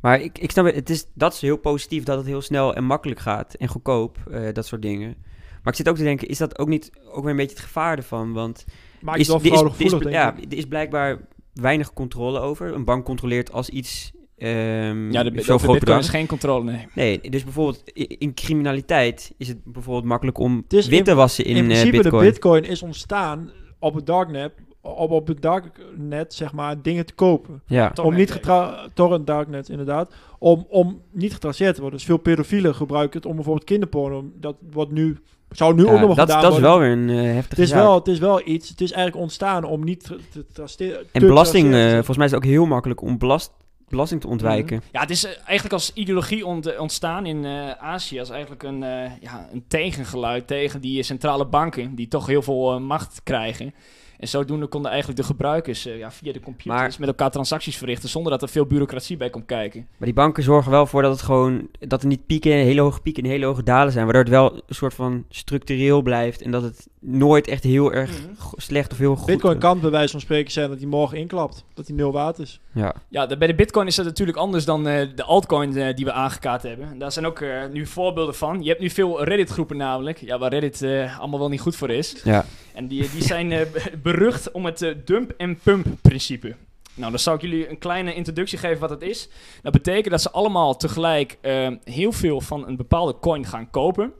maar ik, ik snap het. het is, dat is heel positief dat het heel snel en makkelijk gaat en goedkoop, eh, dat soort dingen. Maar ik zit ook te denken, is dat ook niet ook weer een beetje het gevaar ervan? Want Maakt is, het wel er is- fraudegevoelig, is- denk ja, ik. er is blijkbaar weinig controle over. Een bank controleert als iets ehm Ja, de, zo over groot bitcoin is geen controle, nee. Nee, dus bijvoorbeeld in criminaliteit is het bijvoorbeeld makkelijk om Het is wit in- te wassen in, in eh, principe, bitcoin. de bitcoin is ontstaan op het darknet, op, op het darknet, zeg maar, dingen te kopen. ja. Om niet getra torrent darknet, inderdaad. Om, om niet getraceerd te worden. Dus veel pedofielen gebruiken het om bijvoorbeeld kinderporno. Dat wordt nu, zou nu Ja, ook nog dat, gedaan dat is wel weer een eh, Het heftige is, zaak. wel, het is wel iets, het is eigenlijk ontstaan om niet te, te traceren. en belasting, eh, volgens mij is het ook heel makkelijk om belast, belasting te ontwijken. Ja, het is eh, eigenlijk als ideologie ont- ontstaan in eh, Azië als eigenlijk een, eh, ja, een tegengeluid tegen die centrale banken die toch heel veel macht krijgen. En zodoende konden eigenlijk de gebruikers eh, ja, via de computers Maar- met elkaar transacties verrichten zonder dat er veel bureaucratie bij komt kijken. Maar die banken zorgen wel voor dat het gewoon dat er niet pieken, hele hoge pieken en hele hoge dalen zijn, waardoor het wel een soort van structureel blijft en dat het nooit echt heel erg Mhm. slecht of heel goed. Bitcoin eh, kan bij wijze van spreken zijn dat hij morgen inklapt. Dat hij nul waard is. Ja. Ja, de- bij de bitcoin is dat natuurlijk anders dan eh, de altcoin eh, die we aangekaart hebben. En daar zijn ook eh, nu voorbeelden van. Je hebt nu veel Reddit groepen namelijk, ja, waar Reddit eh, allemaal wel niet goed voor is. ja. En die, die zijn be- berucht om het eh, dump-and-pump principe. Nou, dan zal ik jullie een kleine introductie geven wat het is. Dat betekent dat ze allemaal tegelijk heel veel van een bepaalde coin gaan kopen.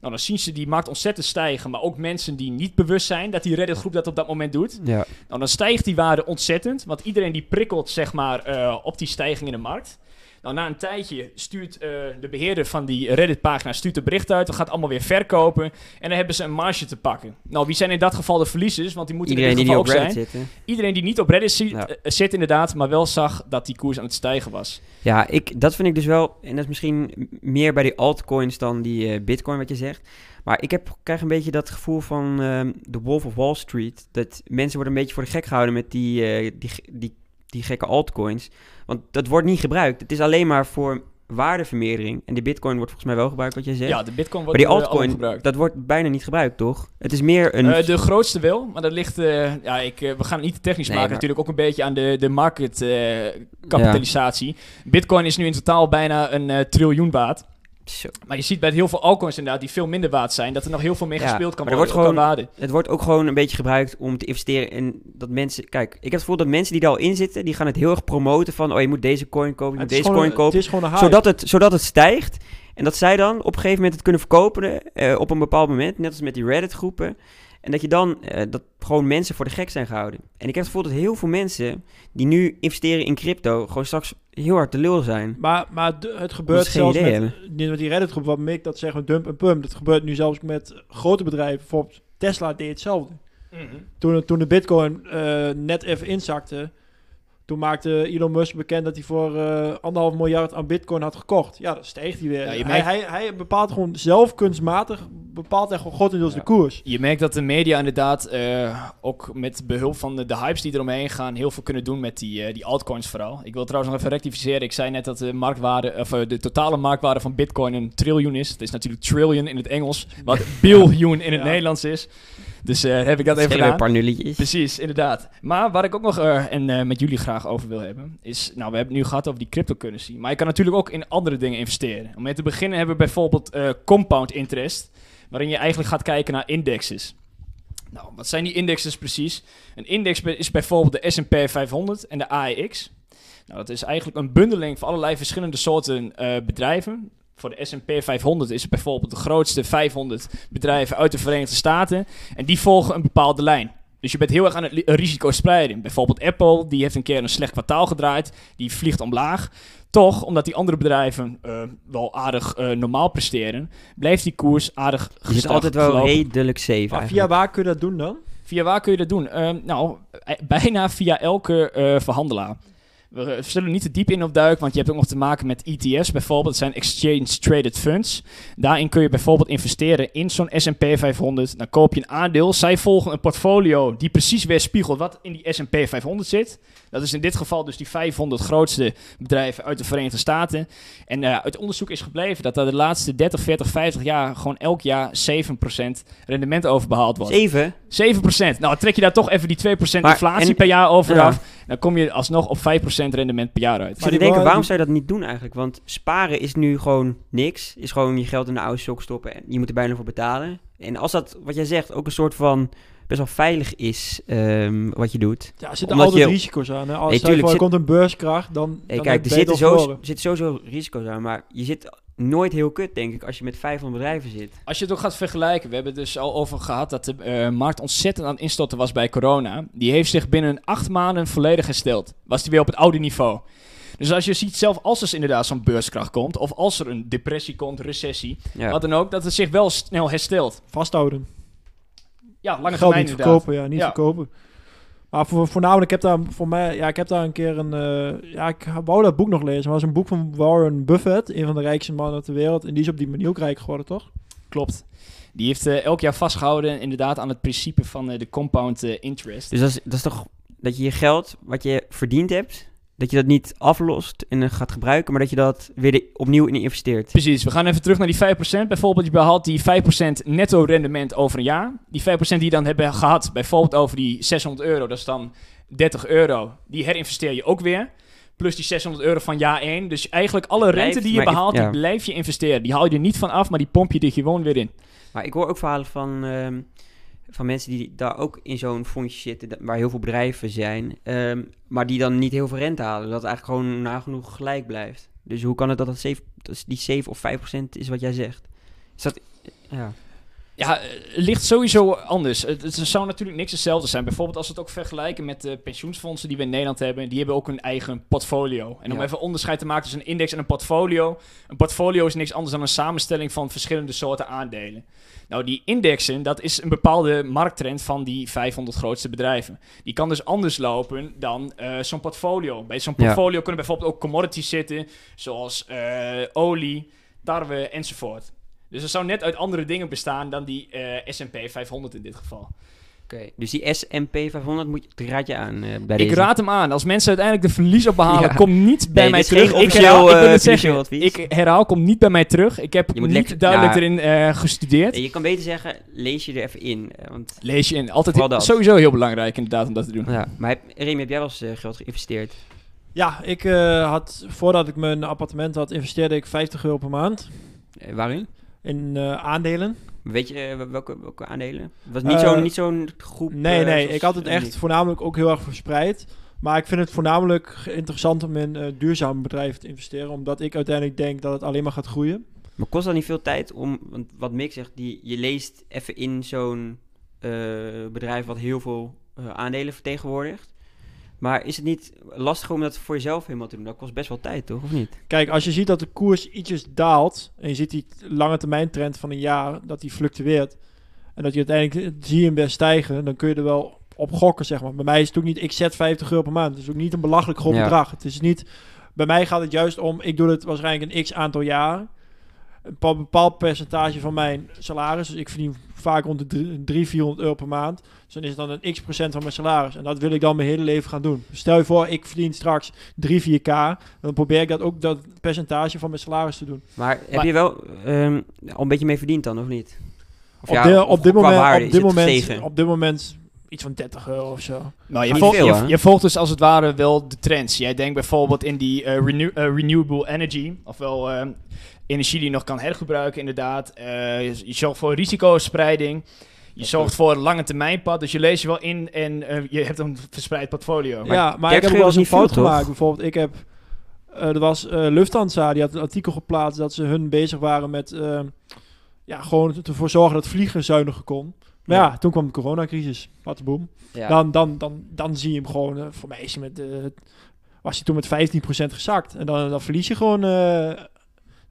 Nou, dan zien ze die markt ontzettend stijgen, maar ook mensen die niet bewust zijn dat die Reddit-groep dat op dat moment doet. Ja. Nou, dan stijgt die waarde ontzettend, want iedereen die prikkelt zeg maar eh, op die stijging in de markt. Nou, na een tijdje stuurt eh, de beheerder van die Reddit-pagina stuurt een bericht uit. We gaan het allemaal weer verkopen. En dan hebben ze een marge te pakken. Nou, wie zijn in dat geval de verliezers? Want die moeten Iedereen in die dit niet geval op ook Reddit zijn. zitten. Iedereen die niet op Reddit zit, eh, zit inderdaad, maar wel zag dat die koers aan het stijgen was. Ja, ik, dat vind ik dus wel, en dat is misschien meer bij die altcoins dan die eh, bitcoin wat je zegt. Maar ik heb, krijg een beetje dat gevoel van ehm The Wolf of Wall Street. Dat mensen worden een beetje voor de gek gehouden met die, die, die, die gekke altcoins. Want dat wordt niet gebruikt. Het is alleen maar voor waardevermeerdering. En die bitcoin wordt volgens mij wel gebruikt, wat jij zegt. Ja, de bitcoin maar wordt die eh, altcoin, gebruikt. dat wordt bijna niet gebruikt, toch? Het is meer een... Eh, de grootste wel, maar dat ligt... eh, ja, ik, we gaan het niet te technisch Nee, maken. maar- Natuurlijk ook een beetje aan de, de market eh, kapitalisatie. Bitcoin is nu in totaal bijna een triljoen waard. Zo. Maar je ziet bij heel veel altcoins inderdaad die veel minder waard zijn... dat er nog heel veel meer Ja, gespeeld kan maar er worden wordt waarde. Het wordt ook gewoon een beetje gebruikt om te investeren in dat mensen... Kijk, ik heb het gevoel dat mensen die er al in zitten, die gaan het heel erg promoten van... Oh, je moet deze coin kopen, je moet deze gewoon coin een- kopen. Het is gewoon een hype. Zodat het, zodat het stijgt. En dat zij dan op een gegeven moment het kunnen verkopen eh, op een bepaald moment. Net als met die Reddit-groepen. En dat je dan, eh, dat gewoon mensen voor de gek zijn gehouden. En ik heb het gevoel dat heel veel mensen die nu investeren in crypto... gewoon straks heel hard te lul zijn. Maar, maar de- het gebeurt zelfs idee met, niet met die Reddit-groep, wat Mick dat zeggen, dump en pump. Dat gebeurt nu zelfs met grote bedrijven. Bijvoorbeeld Tesla deed hetzelfde. Toen, het- toen de bitcoin eh, net even inzakte, toen maakte Elon Musk bekend dat hij voor eh, anderhalf miljard aan bitcoin had gekocht. Ja, dan steeg hij weer. Ja, hij, hij, hij bepaalt gewoon zelf kunstmatig, bepaalt hij gewoon grotendeels Ja. de koers. Je merkt dat de media inderdaad eh, ook met behulp van de, de hypes die eromheen gaan... heel veel kunnen doen met die, eh, die altcoins vooral. Ik wil trouwens nog even rectificeren. Ik zei net dat de, marktwaarde, of, de totale marktwaarde van bitcoin een triljoen is. Het is natuurlijk trillion in het Engels, wat biljoen in het Ja. Nederlands is. Dus eh, heb ik dat even Schelen een gedaan. paar nulletjes. Precies, inderdaad. Maar waar ik ook nog eh, en eh, met jullie graag over wil hebben, is, nou, we hebben het nu gehad over die cryptocurrency, maar je kan natuurlijk ook in andere dingen investeren. Om mee te beginnen hebben we bijvoorbeeld compound interest, waarin je eigenlijk gaat kijken naar indexes. Nou, wat zijn die indexes precies? Een index is bijvoorbeeld de S&P 500 en de AEX. Nou, dat is eigenlijk een bundeling van allerlei verschillende soorten bedrijven. Voor de S&P 500 is het bijvoorbeeld de grootste 500 bedrijven uit de Verenigde Staten. En die volgen een bepaalde lijn. Dus je bent heel erg aan het risico spreiden. Bijvoorbeeld Apple, die heeft een keer een slecht kwartaal gedraaid. Die vliegt omlaag. Toch, omdat die andere bedrijven eh, wel aardig eh, normaal presteren, blijft die koers aardig Je zit gestaag altijd wel gelopen. redelijk safe Maar via waar kun je dat doen dan? Via waar kun je dat doen? Ehm, nou, eh, bijna via elke eh, verhandelaar. We zullen niet te diep in opduiken, want je hebt ook nog te maken met ETF's bijvoorbeeld. Dat zijn Exchange Traded Funds. Daarin kun je bijvoorbeeld investeren in zo'n S&P 500. Dan koop je een aandeel. Zij volgen een portfolio die precies weerspiegelt wat in die S&P 500 zit. Dat is in dit geval dus die 500 grootste bedrijven uit de Verenigde Staten. En eh, uit onderzoek is gebleven dat er de laatste 30, 40, 50 jaar gewoon elk jaar 7% rendement over behaald wordt. Zeven? 7%. Nou, trek je daar toch even die 2% Maar- inflatie en- per jaar over Ja. Dan kom je alsnog op 5% rendement per jaar uit. Ik Maar die denken, wa- waarom zou je dat niet doen eigenlijk? Want sparen is nu gewoon niks. Is gewoon je geld in de oude sok stoppen en je moet er bijna voor betalen. En als dat, wat jij zegt, ook een soort van best wel veilig is ehm, wat je doet. Ja, er zitten Omdat altijd je- risico's aan. Hè? Als Nee, tuurlijk, voor, er zit- komt een beurskracht, dan, Hey, dan kijk, er zitten, zo, zitten sowieso risico's aan, maar je zit nooit heel kut, denk ik, als je met 500 bedrijven zit. Als je het ook gaat vergelijken, we hebben het dus al over gehad dat de eh, markt ontzettend aan het instorten was bij corona. Die heeft zich binnen acht maanden volledig hersteld. Was die weer op het oude niveau. Dus als je ziet, zelf als er inderdaad zo'n beurskracht komt, of als er een depressie komt, recessie, Ja. wat dan ook, dat het zich wel snel herstelt. Vasthouden. Ja, lange Geld termijn niet inderdaad. verkopen, ja, niet Ja. verkopen. Maar voor, voornamelijk, ik heb daar voor mij, ja, ik heb daar een keer een, eh, ja, ik wou dat boek nog lezen, maar het is een boek van Warren Buffett, een van de rijkste mannen ter wereld, en die is op die manier ook rijk geworden, toch? Klopt. Die heeft eh, elk jaar vastgehouden inderdaad aan het principe van eh, de compound interest. Dus dat is, dat is toch dat je je geld, wat je verdiend hebt, dat je dat niet aflost en gaat gebruiken, maar dat je dat weer opnieuw in investeert. Precies, we gaan even terug naar die 5%. Bijvoorbeeld, je behaalt die 5% netto rendement over een jaar. Die 5% die je dan hebben gehad, bijvoorbeeld over die 600 euro, dat is dan 30 euro. Die herinvesteer je ook weer. Plus die 600 euro van jaar 1. Dus eigenlijk alle Blijft, rente die je ik- behaalt, ja. die blijf je investeren. Die haal je er niet van af, maar die pomp je er gewoon weer in. Maar ik hoor ook verhalen van, ehm, van mensen die daar ook in zo'n fondsje zitten, waar heel veel bedrijven zijn, ehm, maar die dan niet heel veel rente halen. Dat het eigenlijk gewoon nagenoeg gelijk blijft. Dus hoe kan het dat, dat, 7, dat die 7 of 5 procent is wat jij zegt? Is dat, Ja. Ja, eh, het ligt sowieso anders. Het, het zou natuurlijk niks hetzelfde zijn. Bijvoorbeeld als we het ook vergelijken met de pensioensfondsen die we in Nederland hebben. Die hebben ook hun eigen portfolio. En om Ja. even onderscheid te maken tussen een index en een portfolio. Een portfolio is niks anders dan een samenstelling van verschillende soorten aandelen. Nou, die indexen, dat is een bepaalde markttrend van die 500 grootste bedrijven. Die kan dus anders lopen dan eh, zo'n portfolio. Bij zo'n Ja. portfolio kunnen bijvoorbeeld ook commodities zitten, zoals eh, olie, tarwe enzovoort. Dus het zou net uit andere dingen bestaan dan die eh, S&P 500 in dit geval. Oké, dus die S&P 500 moet, die raad je aan eh, bij Ik deze. raad hem aan. Als mensen uiteindelijk de verlies opbehalen, Ja. kom niet bij Nee, mij terug. Ik herhaal, ik wil eh, het zeggen. advies. Ik herhaal, kom niet bij mij terug. Ik heb Je moet niet lekker- duidelijk ja. erin eh, gestudeerd. Je kan beter zeggen, lees je er even in. eh, Want, Lees je in. Altijd dat. sowieso heel belangrijk inderdaad om dat te doen. ja. Maar heb, Remy, heb jij wel eens eh, geld geïnvesteerd? Ja, ik eh, had, voordat ik mijn appartement had, investeerde ik 50 euro per maand Eh, waarin? In eh, aandelen. Weet je eh, welke, welke aandelen? Het was niet Eh, zo'n niet zo'n groep. Nee, eh, nee, zoals ik had het echt voornamelijk ook heel erg verspreid. Maar ik vind het voornamelijk interessant om in eh, duurzame bedrijven te investeren, omdat ik uiteindelijk denk dat het alleen maar gaat groeien. Maar kost dat niet veel tijd om, want wat Mick zegt, die, je leest even in zo'n eh, bedrijf wat heel veel eh, aandelen vertegenwoordigt. Maar is het niet lastig om dat voor jezelf helemaal te doen? Dat kost best wel tijd, toch? Of niet? Kijk, als je ziet dat de koers ietsjes daalt en je ziet die lange termijn trend van een jaar, dat die fluctueert en dat je uiteindelijk zie je hem weer stijgen, dan kun je er wel op gokken, zeg maar. Bij mij is het ook niet, ik zet 50 euro per maand. Het is ook niet een belachelijk groot Ja. bedrag. Het is niet, bij mij gaat het juist om, ik doe het waarschijnlijk een x aantal jaren. Een bepaald- percentage van mijn salaris, dus ik verdien vaak rond de drie- 300, 400 euro per maand. Dus dan is het dan een x procent van mijn salaris. En dat wil ik dan mijn hele leven gaan doen. Dus stel je voor, ik verdien straks 3, 4k. Dan probeer ik dat ook dat percentage van mijn salaris te doen. Maar heb je wel ehm, al een beetje mee verdiend dan, of niet? Of op, ja, de- of op dit moment, op dit moment, op dit moment iets van 30 euro of zo. Nou, je, volgt, veel, je, volgt dus als het ware wel de trends. Jij denkt bijvoorbeeld in die eh, renew- eh, renewable energy, ofwel eh, energie die je nog kan hergebruiken inderdaad. Eh, je, je zorgt voor risicospreiding. Je zorgt voor een lange termijn pad, dus je leest je wel in en eh, je hebt een verspreid portfolio. Maar ja, maar 30 ik heb wel eens een fout veel, toch? gemaakt. Bijvoorbeeld, ik heb... eh, er was eh, Lufthansa, die had een artikel geplaatst dat ze hun bezig waren met... ja, gewoon ervoor zorgen dat vliegen zuiniger kon. Maar ja, Ja. toen kwam de coronacrisis. Wat boom. Ja. Dan, dan, dan, dan zie je hem gewoon... voor mij is hij met... eh, was hij toen met 15% gezakt. En dan, dan verlies je gewoon... eh,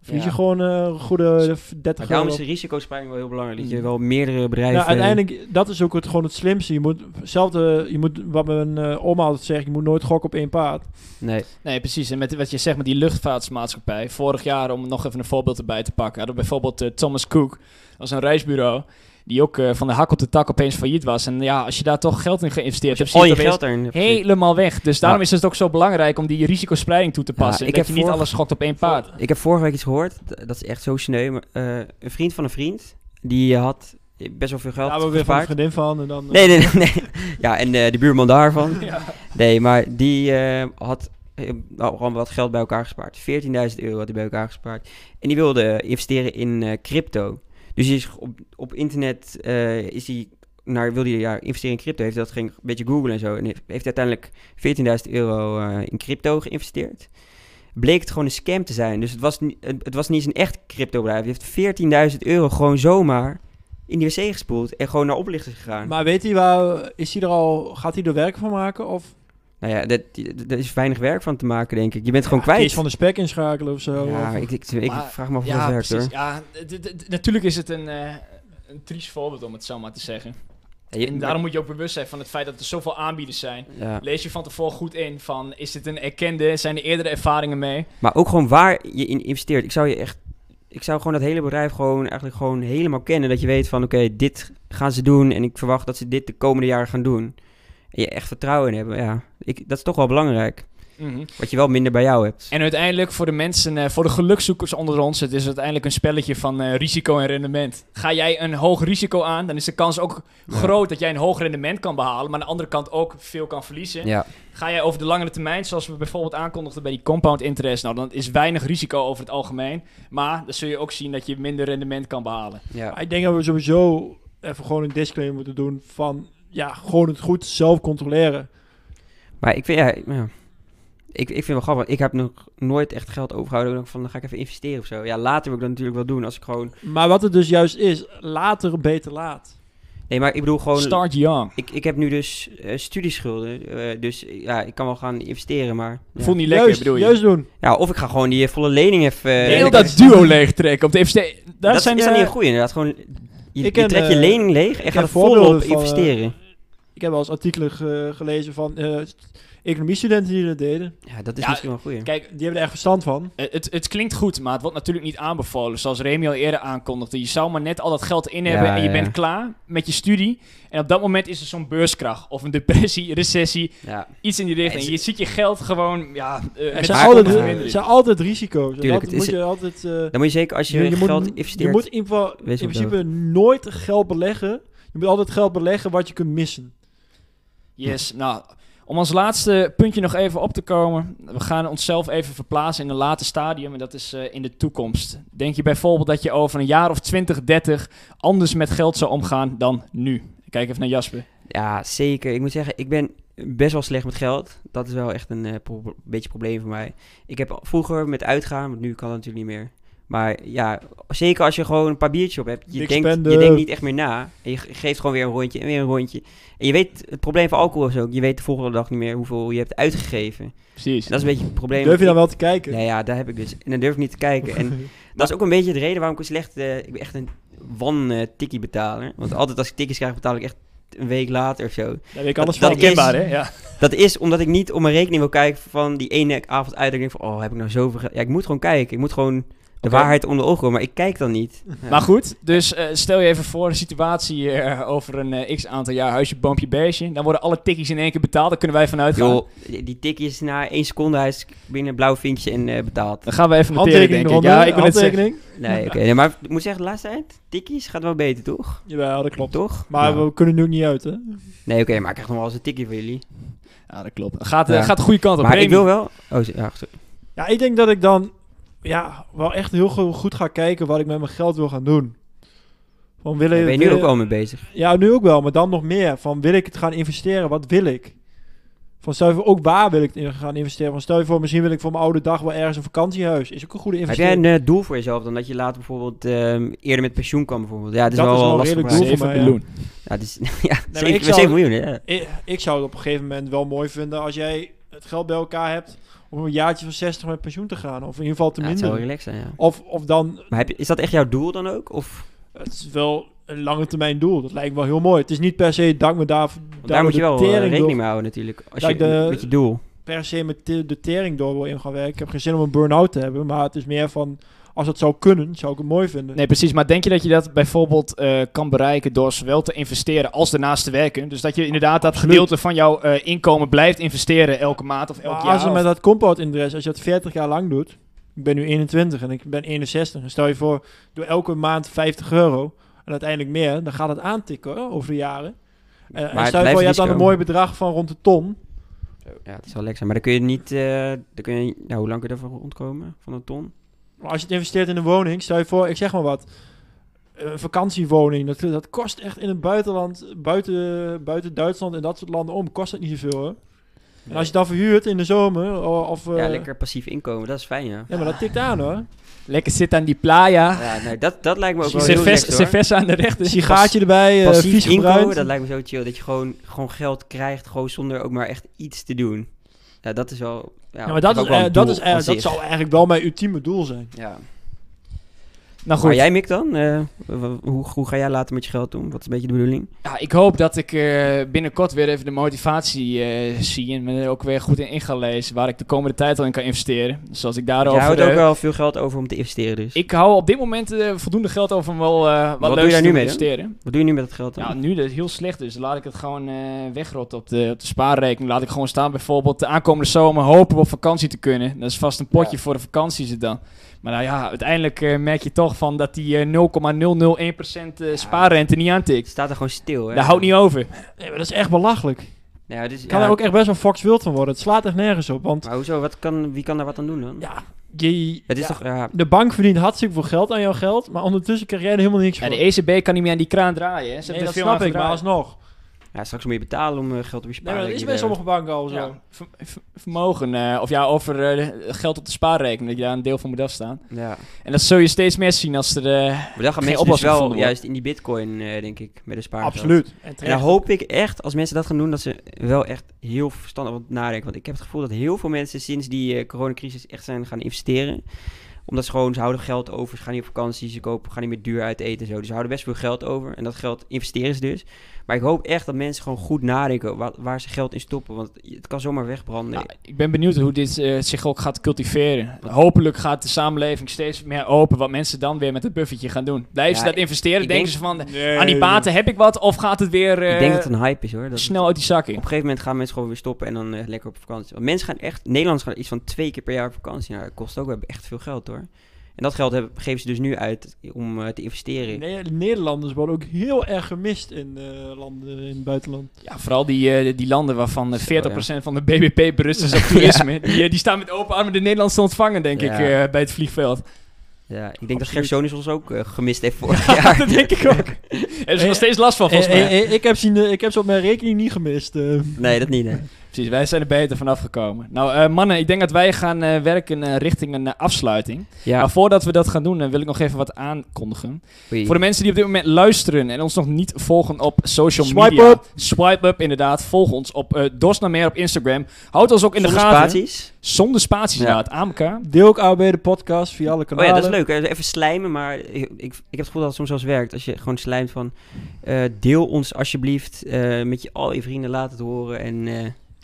verlies Ja. je gewoon eh, een goede 30 Maar daarom euro. is de risicospreiding wel heel belangrijk. Dat je Mm. wel meerdere bedrijven... Nou, uiteindelijk, dat is ook het, gewoon het slimste. Je moet, hetzelfde, je moet, wat mijn eh, oma altijd zegt, je moet nooit gokken op één paard. Nee. Nee, precies. En met wat je zegt met die luchtvaartmaatschappij. Vorig jaar, om nog even een voorbeeld erbij te pakken, hadden we bijvoorbeeld eh, Thomas Cook. Dat was een reisbureau. Die ook eh, van de hak op de tak opeens failliet was. En ja, als je daar toch geld in geïnvesteerd hebt, zie je geld erin. helemaal weg. Dus daarom Ja. is het ook zo belangrijk om die risicospreiding toe te Ja, passen. ik dat heb je niet alles schokt op één paard. Ik heb vorige week iets gehoord. Dat is echt zo sneu. maar, eh, een vriend van een vriend. Die had best wel veel geld hebben we weer van vriendin van. En dan, eh, Nee, nee, nee. nee. Ja, en eh de buurman daarvan. Ja. Nee, maar die eh, had eh, nou, gewoon wat geld bij elkaar gespaard. 14.000 euro had hij bij elkaar gespaard. En die wilde investeren in eh, crypto. Dus is op, op internet eh, is hij naar, wilde hij ja, investeren in crypto. Heeft dat ging een beetje googlen en zo. En heeft, uiteindelijk 14.000 euro eh, in crypto geïnvesteerd. Bleek het gewoon een scam te zijn. Dus het was, ni- het, het was niet eens een echt crypto bedrijf. Hij heeft 14.000 euro gewoon zomaar in die wc gespoeld. En gewoon naar oplichters gegaan. Maar weet hij waar, is hij er al, gaat hij er werk van maken? Of Nou ja, dat- er is weinig werk van te maken, denk ik. Je bent gewoon Ja, kwijt. Kees van de spek inschakelen of zo? ja, Of- ik, ik, ik Maar- vraag me af of Ja, dat werkt, precies. hoor. Ja, natuurlijk is het een, eh een triest voorbeeld om het zo maar te zeggen. Ja, je- En daarom moet je ook bewust zijn van het feit dat er zoveel aanbieders zijn. ja. Lees je van tevoren goed in van, is dit een erkende, zijn er eerdere ervaringen mee? Maar ook gewoon waar je in investeert. Ik zou je echt... Ik zou gewoon dat hele bedrijf gewoon eigenlijk gewoon helemaal kennen. Dat je weet van, oké, dit gaan ze doen. En ik verwacht dat ze dit de komende jaren gaan doen. En je echt vertrouwen in hebben, ja. Ik, dat is toch wel belangrijk. Mhm. Wat je wel minder bij jou hebt. En uiteindelijk voor de mensen, eh, voor de gelukzoekers onder ons, het is uiteindelijk een spelletje van eh, risico en rendement. Ga jij een hoog risico aan, dan is de kans ook Ja. groot dat jij een hoog rendement kan behalen, maar aan de andere kant ook veel kan verliezen. Ja, Ga jij over de langere termijn, zoals we bijvoorbeeld aankondigden bij die compound interest, nou dan is weinig risico over het algemeen, maar dan zul je ook zien dat je minder rendement kan behalen. ja. Maar ik denk dat we sowieso even gewoon een disclaimer moeten doen van... Ja, gewoon het goed zelf controleren. Maar ik vind, ja, ja. ik, ik vind het wel grappig. Ik heb nog nooit echt geld overgehouden. Van, dan ga ik even investeren of zo. Ja, later wil ik dat natuurlijk wel doen. Als ik gewoon... Maar wat het dus juist is, later beter laat. Nee, maar ik bedoel gewoon... Start young. Ik, ik heb nu dus eh, studieschulden. eh, dus ja, ik kan wel gaan investeren, maar... Ja. Voelt niet lekker, juist, bedoel je? juist doen. Ja, of ik ga gewoon die volle lening even... eh, Heel dat duo leegtrekken om te investeren. Daar dat zijn is eh, niet een goeie, inderdaad. Gewoon, je, Ik je ken, trekt je eh, lening leeg en gaat er volop van, eh, investeren. Ik heb wel eens artikelen ge- gelezen van eh, economiestudenten die dat deden. ja, dat is ja, misschien wel goeie. Kijk, Die hebben er echt verstand van. Eh, Het, het klinkt goed, maar het wordt natuurlijk niet aanbevolen. Zoals Remy al eerder aankondigde. Je zou maar net al dat geld in hebben Ja, en je ja, bent klaar met je studie. En op dat moment is er zo'n beurskracht of een depressie, recessie, Ja, iets in die richting. Je ziet je geld gewoon, ja, eh, Er met zijn, altijd, er zijn altijd risico's. Tuurlijk, dat het is- moet je altijd... eh, dan moet je zeker als je, je, geld moet, investeert... je moet in, ieder geval, in principe nooit geld beleggen. Je moet altijd geld beleggen wat je kunt missen. Yes, nou, om als laatste puntje nog even op te komen. We gaan onszelf even verplaatsen in een later stadium en dat is eh, in de toekomst. Denk je bijvoorbeeld dat je over een jaar of 20, 30 anders met geld zou omgaan dan nu? Kijk even naar Jasper. Ja, zeker. Ik moet zeggen, ik ben best wel slecht met geld. Dat is wel echt een eh, pro- beetje probleem voor mij. Ik heb vroeger met uitgaan, want nu kan dat natuurlijk niet meer. Maar ja, zeker als je gewoon een paar biertjes op hebt. Je, denkt, je denkt niet echt meer na. En je ge- geeft gewoon weer een rondje en weer een rondje. En je weet, het probleem van alcohol is ook, je weet de volgende dag niet meer hoeveel je hebt uitgegeven. Precies. En dat is een beetje het probleem. Durf je dan wel te kijken? Ja, ja, daar heb ik dus. En dan durf ik niet te kijken. En dat is ook een beetje de reden waarom ik een slecht... eh, ik ben echt een wan-tikkie betaler. Want altijd als ik tikkies krijg, betaal ik echt een week later of zo. Weet ik alles dat van. is- Herkenbaar, hè? Ja. Dat is omdat ik niet op mijn rekening wil kijken van die ene avond uit. Ik denk van, oh, heb ik nou zoveel? Ja, ik moet gewoon kijken. Ik moet gewoon de waarheid onder de ogen komen. Maar ik kijk dan niet. Ja. Maar goed, dus eh, stel je even voor een situatie eh, over een eh, x aantal jaar, huisje, boompje, beestje. Dan worden alle tikkies in één keer betaald, daar kunnen wij vanuit gaan. Joh, die, tikjes na één seconde, hij is binnen een blauw vinkje en eh, betaald. Dan gaan we even noteren, denk ik. Ja, ik wil het. Nee, oké. Nee, maar ik moet zeggen, de laatste tijd, tikkies gaat wel beter, toch? Jawel, dat klopt. Toch? Maar Nou. we kunnen nu ook niet uit, hè? Nee, oké, maar ik krijg nog wel eens een tikje voor jullie. Ja, dat klopt. Het gaat, Ja. gaat de goede kant op. Maar ik wil wel... Oh, ja, sorry. Ja, ik denk dat ik dan ja, wel echt heel go- goed ga kijken wat ik met mijn geld wil gaan doen. Van willen, Daar ben je nu ook al mee bezig. Ja, nu ook wel, maar dan nog meer. Van wil ik het gaan investeren? Wat wil ik? Van stel je voor, ook waar wil ik het in gaan investeren? Van stel je voor, misschien wil ik voor mijn oude dag wel ergens een vakantiehuis. Is ook een goede Heb jij investering. een eh, doel voor jezelf dan? Dat je later bijvoorbeeld ehm, eerder met pensioen kan bijvoorbeeld? Ja, het is Dat wel, is wel een redelijk doel voor Zeven mij, ja. miljoen. Ja, het is, ja, 7, ik zou- 7 miljoen, ja. Ik, ik zou het op een gegeven moment wel mooi vinden als jij het geld bij elkaar hebt om een jaartje van 60 met pensioen te gaan. Of in ieder geval te ja minder. ja. Of, of dan, Maar heb je, is dat echt jouw doel dan ook? Of het is wel een lange termijn doel. Dat lijkt me wel heel mooi. Het is niet per se dat ik me daar, daar moet je wel eh, rekening mee houden natuurlijk. Als je, de- met je doel. per se met de, de tering door wil in gaan werken. Ik heb geen zin om een burn-out te hebben, maar het is meer van, als het zou kunnen, zou ik het mooi vinden. Nee, precies. Maar denk je dat je dat bijvoorbeeld eh, kan bereiken door zowel te investeren als ernaast te werken? Dus dat je inderdaad dat Absoluut. gedeelte van jouw eh, inkomen blijft investeren elke maand of elk maar jaar? als je of- met dat compound interest, als je dat 40 jaar lang doet, ik ben nu 21 en ik ben 61, en stel je voor, doe elke maand 50 euro en uiteindelijk meer, dan gaat het aantikken hoor, over de jaren. En, Maar stel je voor, je hebt dan een mooi bedrag van rond de ton. Ja, het is wel lekker. Maar dan kun je niet... eh dan kun je, nou, hoe lang kun je daarvan rondkomen? Van een ton? Maar als je het investeert in een woning, stel je voor, ik zeg maar wat, een vakantiewoning, dat, dat kost echt in het buitenland, buiten, buiten Duitsland en dat soort landen om, kost dat niet zoveel hoor. En als je dan verhuurt in de zomer, of... ja, eh, lekker passief inkomen. Dat is fijn, ja. Ja, maar dat tikt aan hoor. Lekker zitten aan die playa. Ja, nee, dat, dat lijkt me ook wel heel Cerveza aan de rechter. Sigaartje erbij, eh Passief vies inkomen, gebruikt. dat lijkt me zo chill. Dat je gewoon, gewoon geld krijgt, gewoon zonder ook maar echt iets te doen. Ja, dat is wel... Ja, Ja, maar dat, is, wel eh, dat, is, eh, dat zou eigenlijk wel mijn ultieme doel zijn. Ja. Nou goed, Maar jij, Mick, dan? Eh, hoe, hoe ga jij later met je geld doen? Wat is een beetje de bedoeling? ja, ik hoop dat ik eh, binnenkort weer even de motivatie eh, zie en me er ook weer goed in in ga lezen waar ik de komende tijd al in kan investeren. Dus als ik daarover... Jij houdt ook wel veel geld over om te investeren dus. Ik hou op dit moment voldoende geld over om wel eh, wat, doe je leuks daar te nu mee dan? investeren. Wat doe je nu met dat geld dan? Nou, nu dat het heel slecht is, laat ik het gewoon eh wegrotten op de, op de spaarrekening. Laat ik gewoon staan bijvoorbeeld de aankomende zomer hopen we op vakantie te kunnen. Dat is vast een potje Ja. voor de vakantie is het dan. Maar nou ja, uiteindelijk eh, merk je toch van dat die eh 0,001% eh, spaarrente niet Het aantikt. staat er gewoon stil, hè? Daar houdt niet over. Nee, maar dat is echt belachelijk. Ja, dus, kan ja, er ook echt best wel Fox wild van worden. Het slaat echt nergens op. Want Maar hoezo? Wat kan, wie kan daar wat aan doen dan? ja, je, Het is ja, toch... Ja, de bank verdient hartstikke veel geld aan jouw geld. Maar ondertussen krijg jij er helemaal niks Ja, voor. de ECB kan niet meer aan die kraan draaien. Hè. Ze nee, dat snap ik, maar alsnog. Ja, straks moet je betalen om eh, geld op je Nee, spaarrekening dat is bij sommige banken al zo. Ja, ver- ver- vermogen. eh, of ja, over eh, geld op de spaarrekening. Dat je daar een deel van moet afstaan. Ja. En dat zul je steeds meer zien als er... eh, Maar gaan mensen dus wel juist in die bitcoin, eh, denk ik, met de spaargeld. Absoluut. En En dan hoop ik echt, als mensen dat gaan doen, dat ze wel echt heel verstandig wat nadenken. Want ik heb het gevoel dat heel veel mensen sinds die eh, coronacrisis echt zijn gaan investeren. Omdat ze gewoon, ze houden geld over, ze gaan niet op vakantie, ze kopen, gaan niet meer duur uit eten en zo. Dus ze houden best veel geld over en dat geld investeren ze dus. Maar ik hoop echt dat mensen gewoon goed nadenken waar, waar ze geld in stoppen. Want het kan zomaar wegbranden. Nou, ik ben benieuwd hoe dit eh, zich ook gaat cultiveren. Hopelijk gaat de samenleving steeds meer open, wat mensen dan weer met het buffertje gaan doen. Blijven Ja, ze dat investeren? Denken denk- ze van, Nee, aan die baten heb ik wat? Of gaat het weer eh, ik denk dat het een hype is hoor. Dat snel uit die zak Op een gegeven moment gaan mensen gewoon weer stoppen en dan eh, lekker op vakantie. Want mensen gaan echt, Nederlanders gaan iets van twee keer per jaar op vakantie. Nou, dat kost ook wel echt veel geld hoor. En dat geld hebben, geven ze dus nu uit om eh, te investeren. Nee, de Nederlanders worden ook heel erg gemist in eh, landen in het buitenland. Ja, vooral die, eh, die landen waarvan eh, Zo, 40% van de BBP berust is op toerisme. die, die staan met open armen de Nederlanders te ontvangen, denk Ja. ik, eh, bij het vliegveld. Ja, ik denk dat Absoluut. Gersonis ons ook gemist heeft vorig jaar. dat denk ik ook. Er is nog steeds last van, volgens mij. ik, heb zien, ik heb ze op mijn rekening niet gemist. Nee, dat niet. Nee. Precies, wij zijn er beter vanaf gekomen. Nou, eh, mannen, ik denk dat wij gaan eh, werken eh, richting een afsluiting. Ja, Maar voordat we dat gaan doen, wil ik nog even wat aankondigen. oei. Voor de mensen die op dit moment luisteren en ons nog niet volgen op social Swipe media. up. Swipe up, inderdaad. Volg ons op uh, Dosnameer op Instagram. Houd ons ook in Zonder de gaten. spaties. Zonder spaties, Ja. inderdaad. Aan elkaar. Deel ook AOB de podcast via alle Oh kanalen. ja, dat is leuk. hè. Even slijmen, maar ik, ik, ik heb het gevoel dat het soms wel eens werkt. Als je gewoon slijmt van, eh, deel ons alsjeblieft eh, met je, al je vrienden, laat het horen en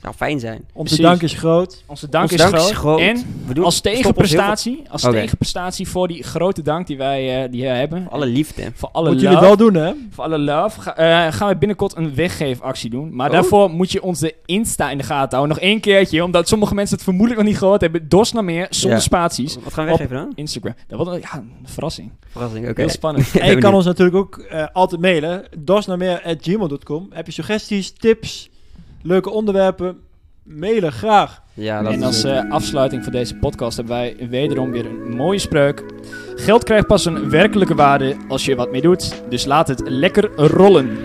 nou, fijn zijn. Onze Precies. dank is groot. Onze dank, Onze is, dank groot. is groot. En We doen, als tegenprestatie, als tegenprestatie voor die grote dank die wij eh, die wij hebben. veel- alle liefde. Voor alle love. jullie wel doen, hè? Voor alle love ga- eh, gaan we binnenkort een weggeefactie doen. Maar Oh. daarvoor moet je onze Insta in de gaten houden. Nog één keertje, omdat sommige mensen het vermoedelijk nog niet gehoord hebben. Dos naar meer, zonder Ja. spaties. Wat gaan we weggeven dan? Instagram. Dat wordt een, ja, een verrassing. Verrassing, oké. Heel spannend. En je kan ons natuurlijk ook eh, altijd mailen. dosnameer.gmail.com Heb je suggesties, tips, Leuke onderwerpen. Mailen graag. En als eh, afsluiting van deze podcast hebben wij wederom weer een mooie spreuk. Geld krijgt pas een werkelijke waarde als je wat mee doet. Dus laat het lekker rollen.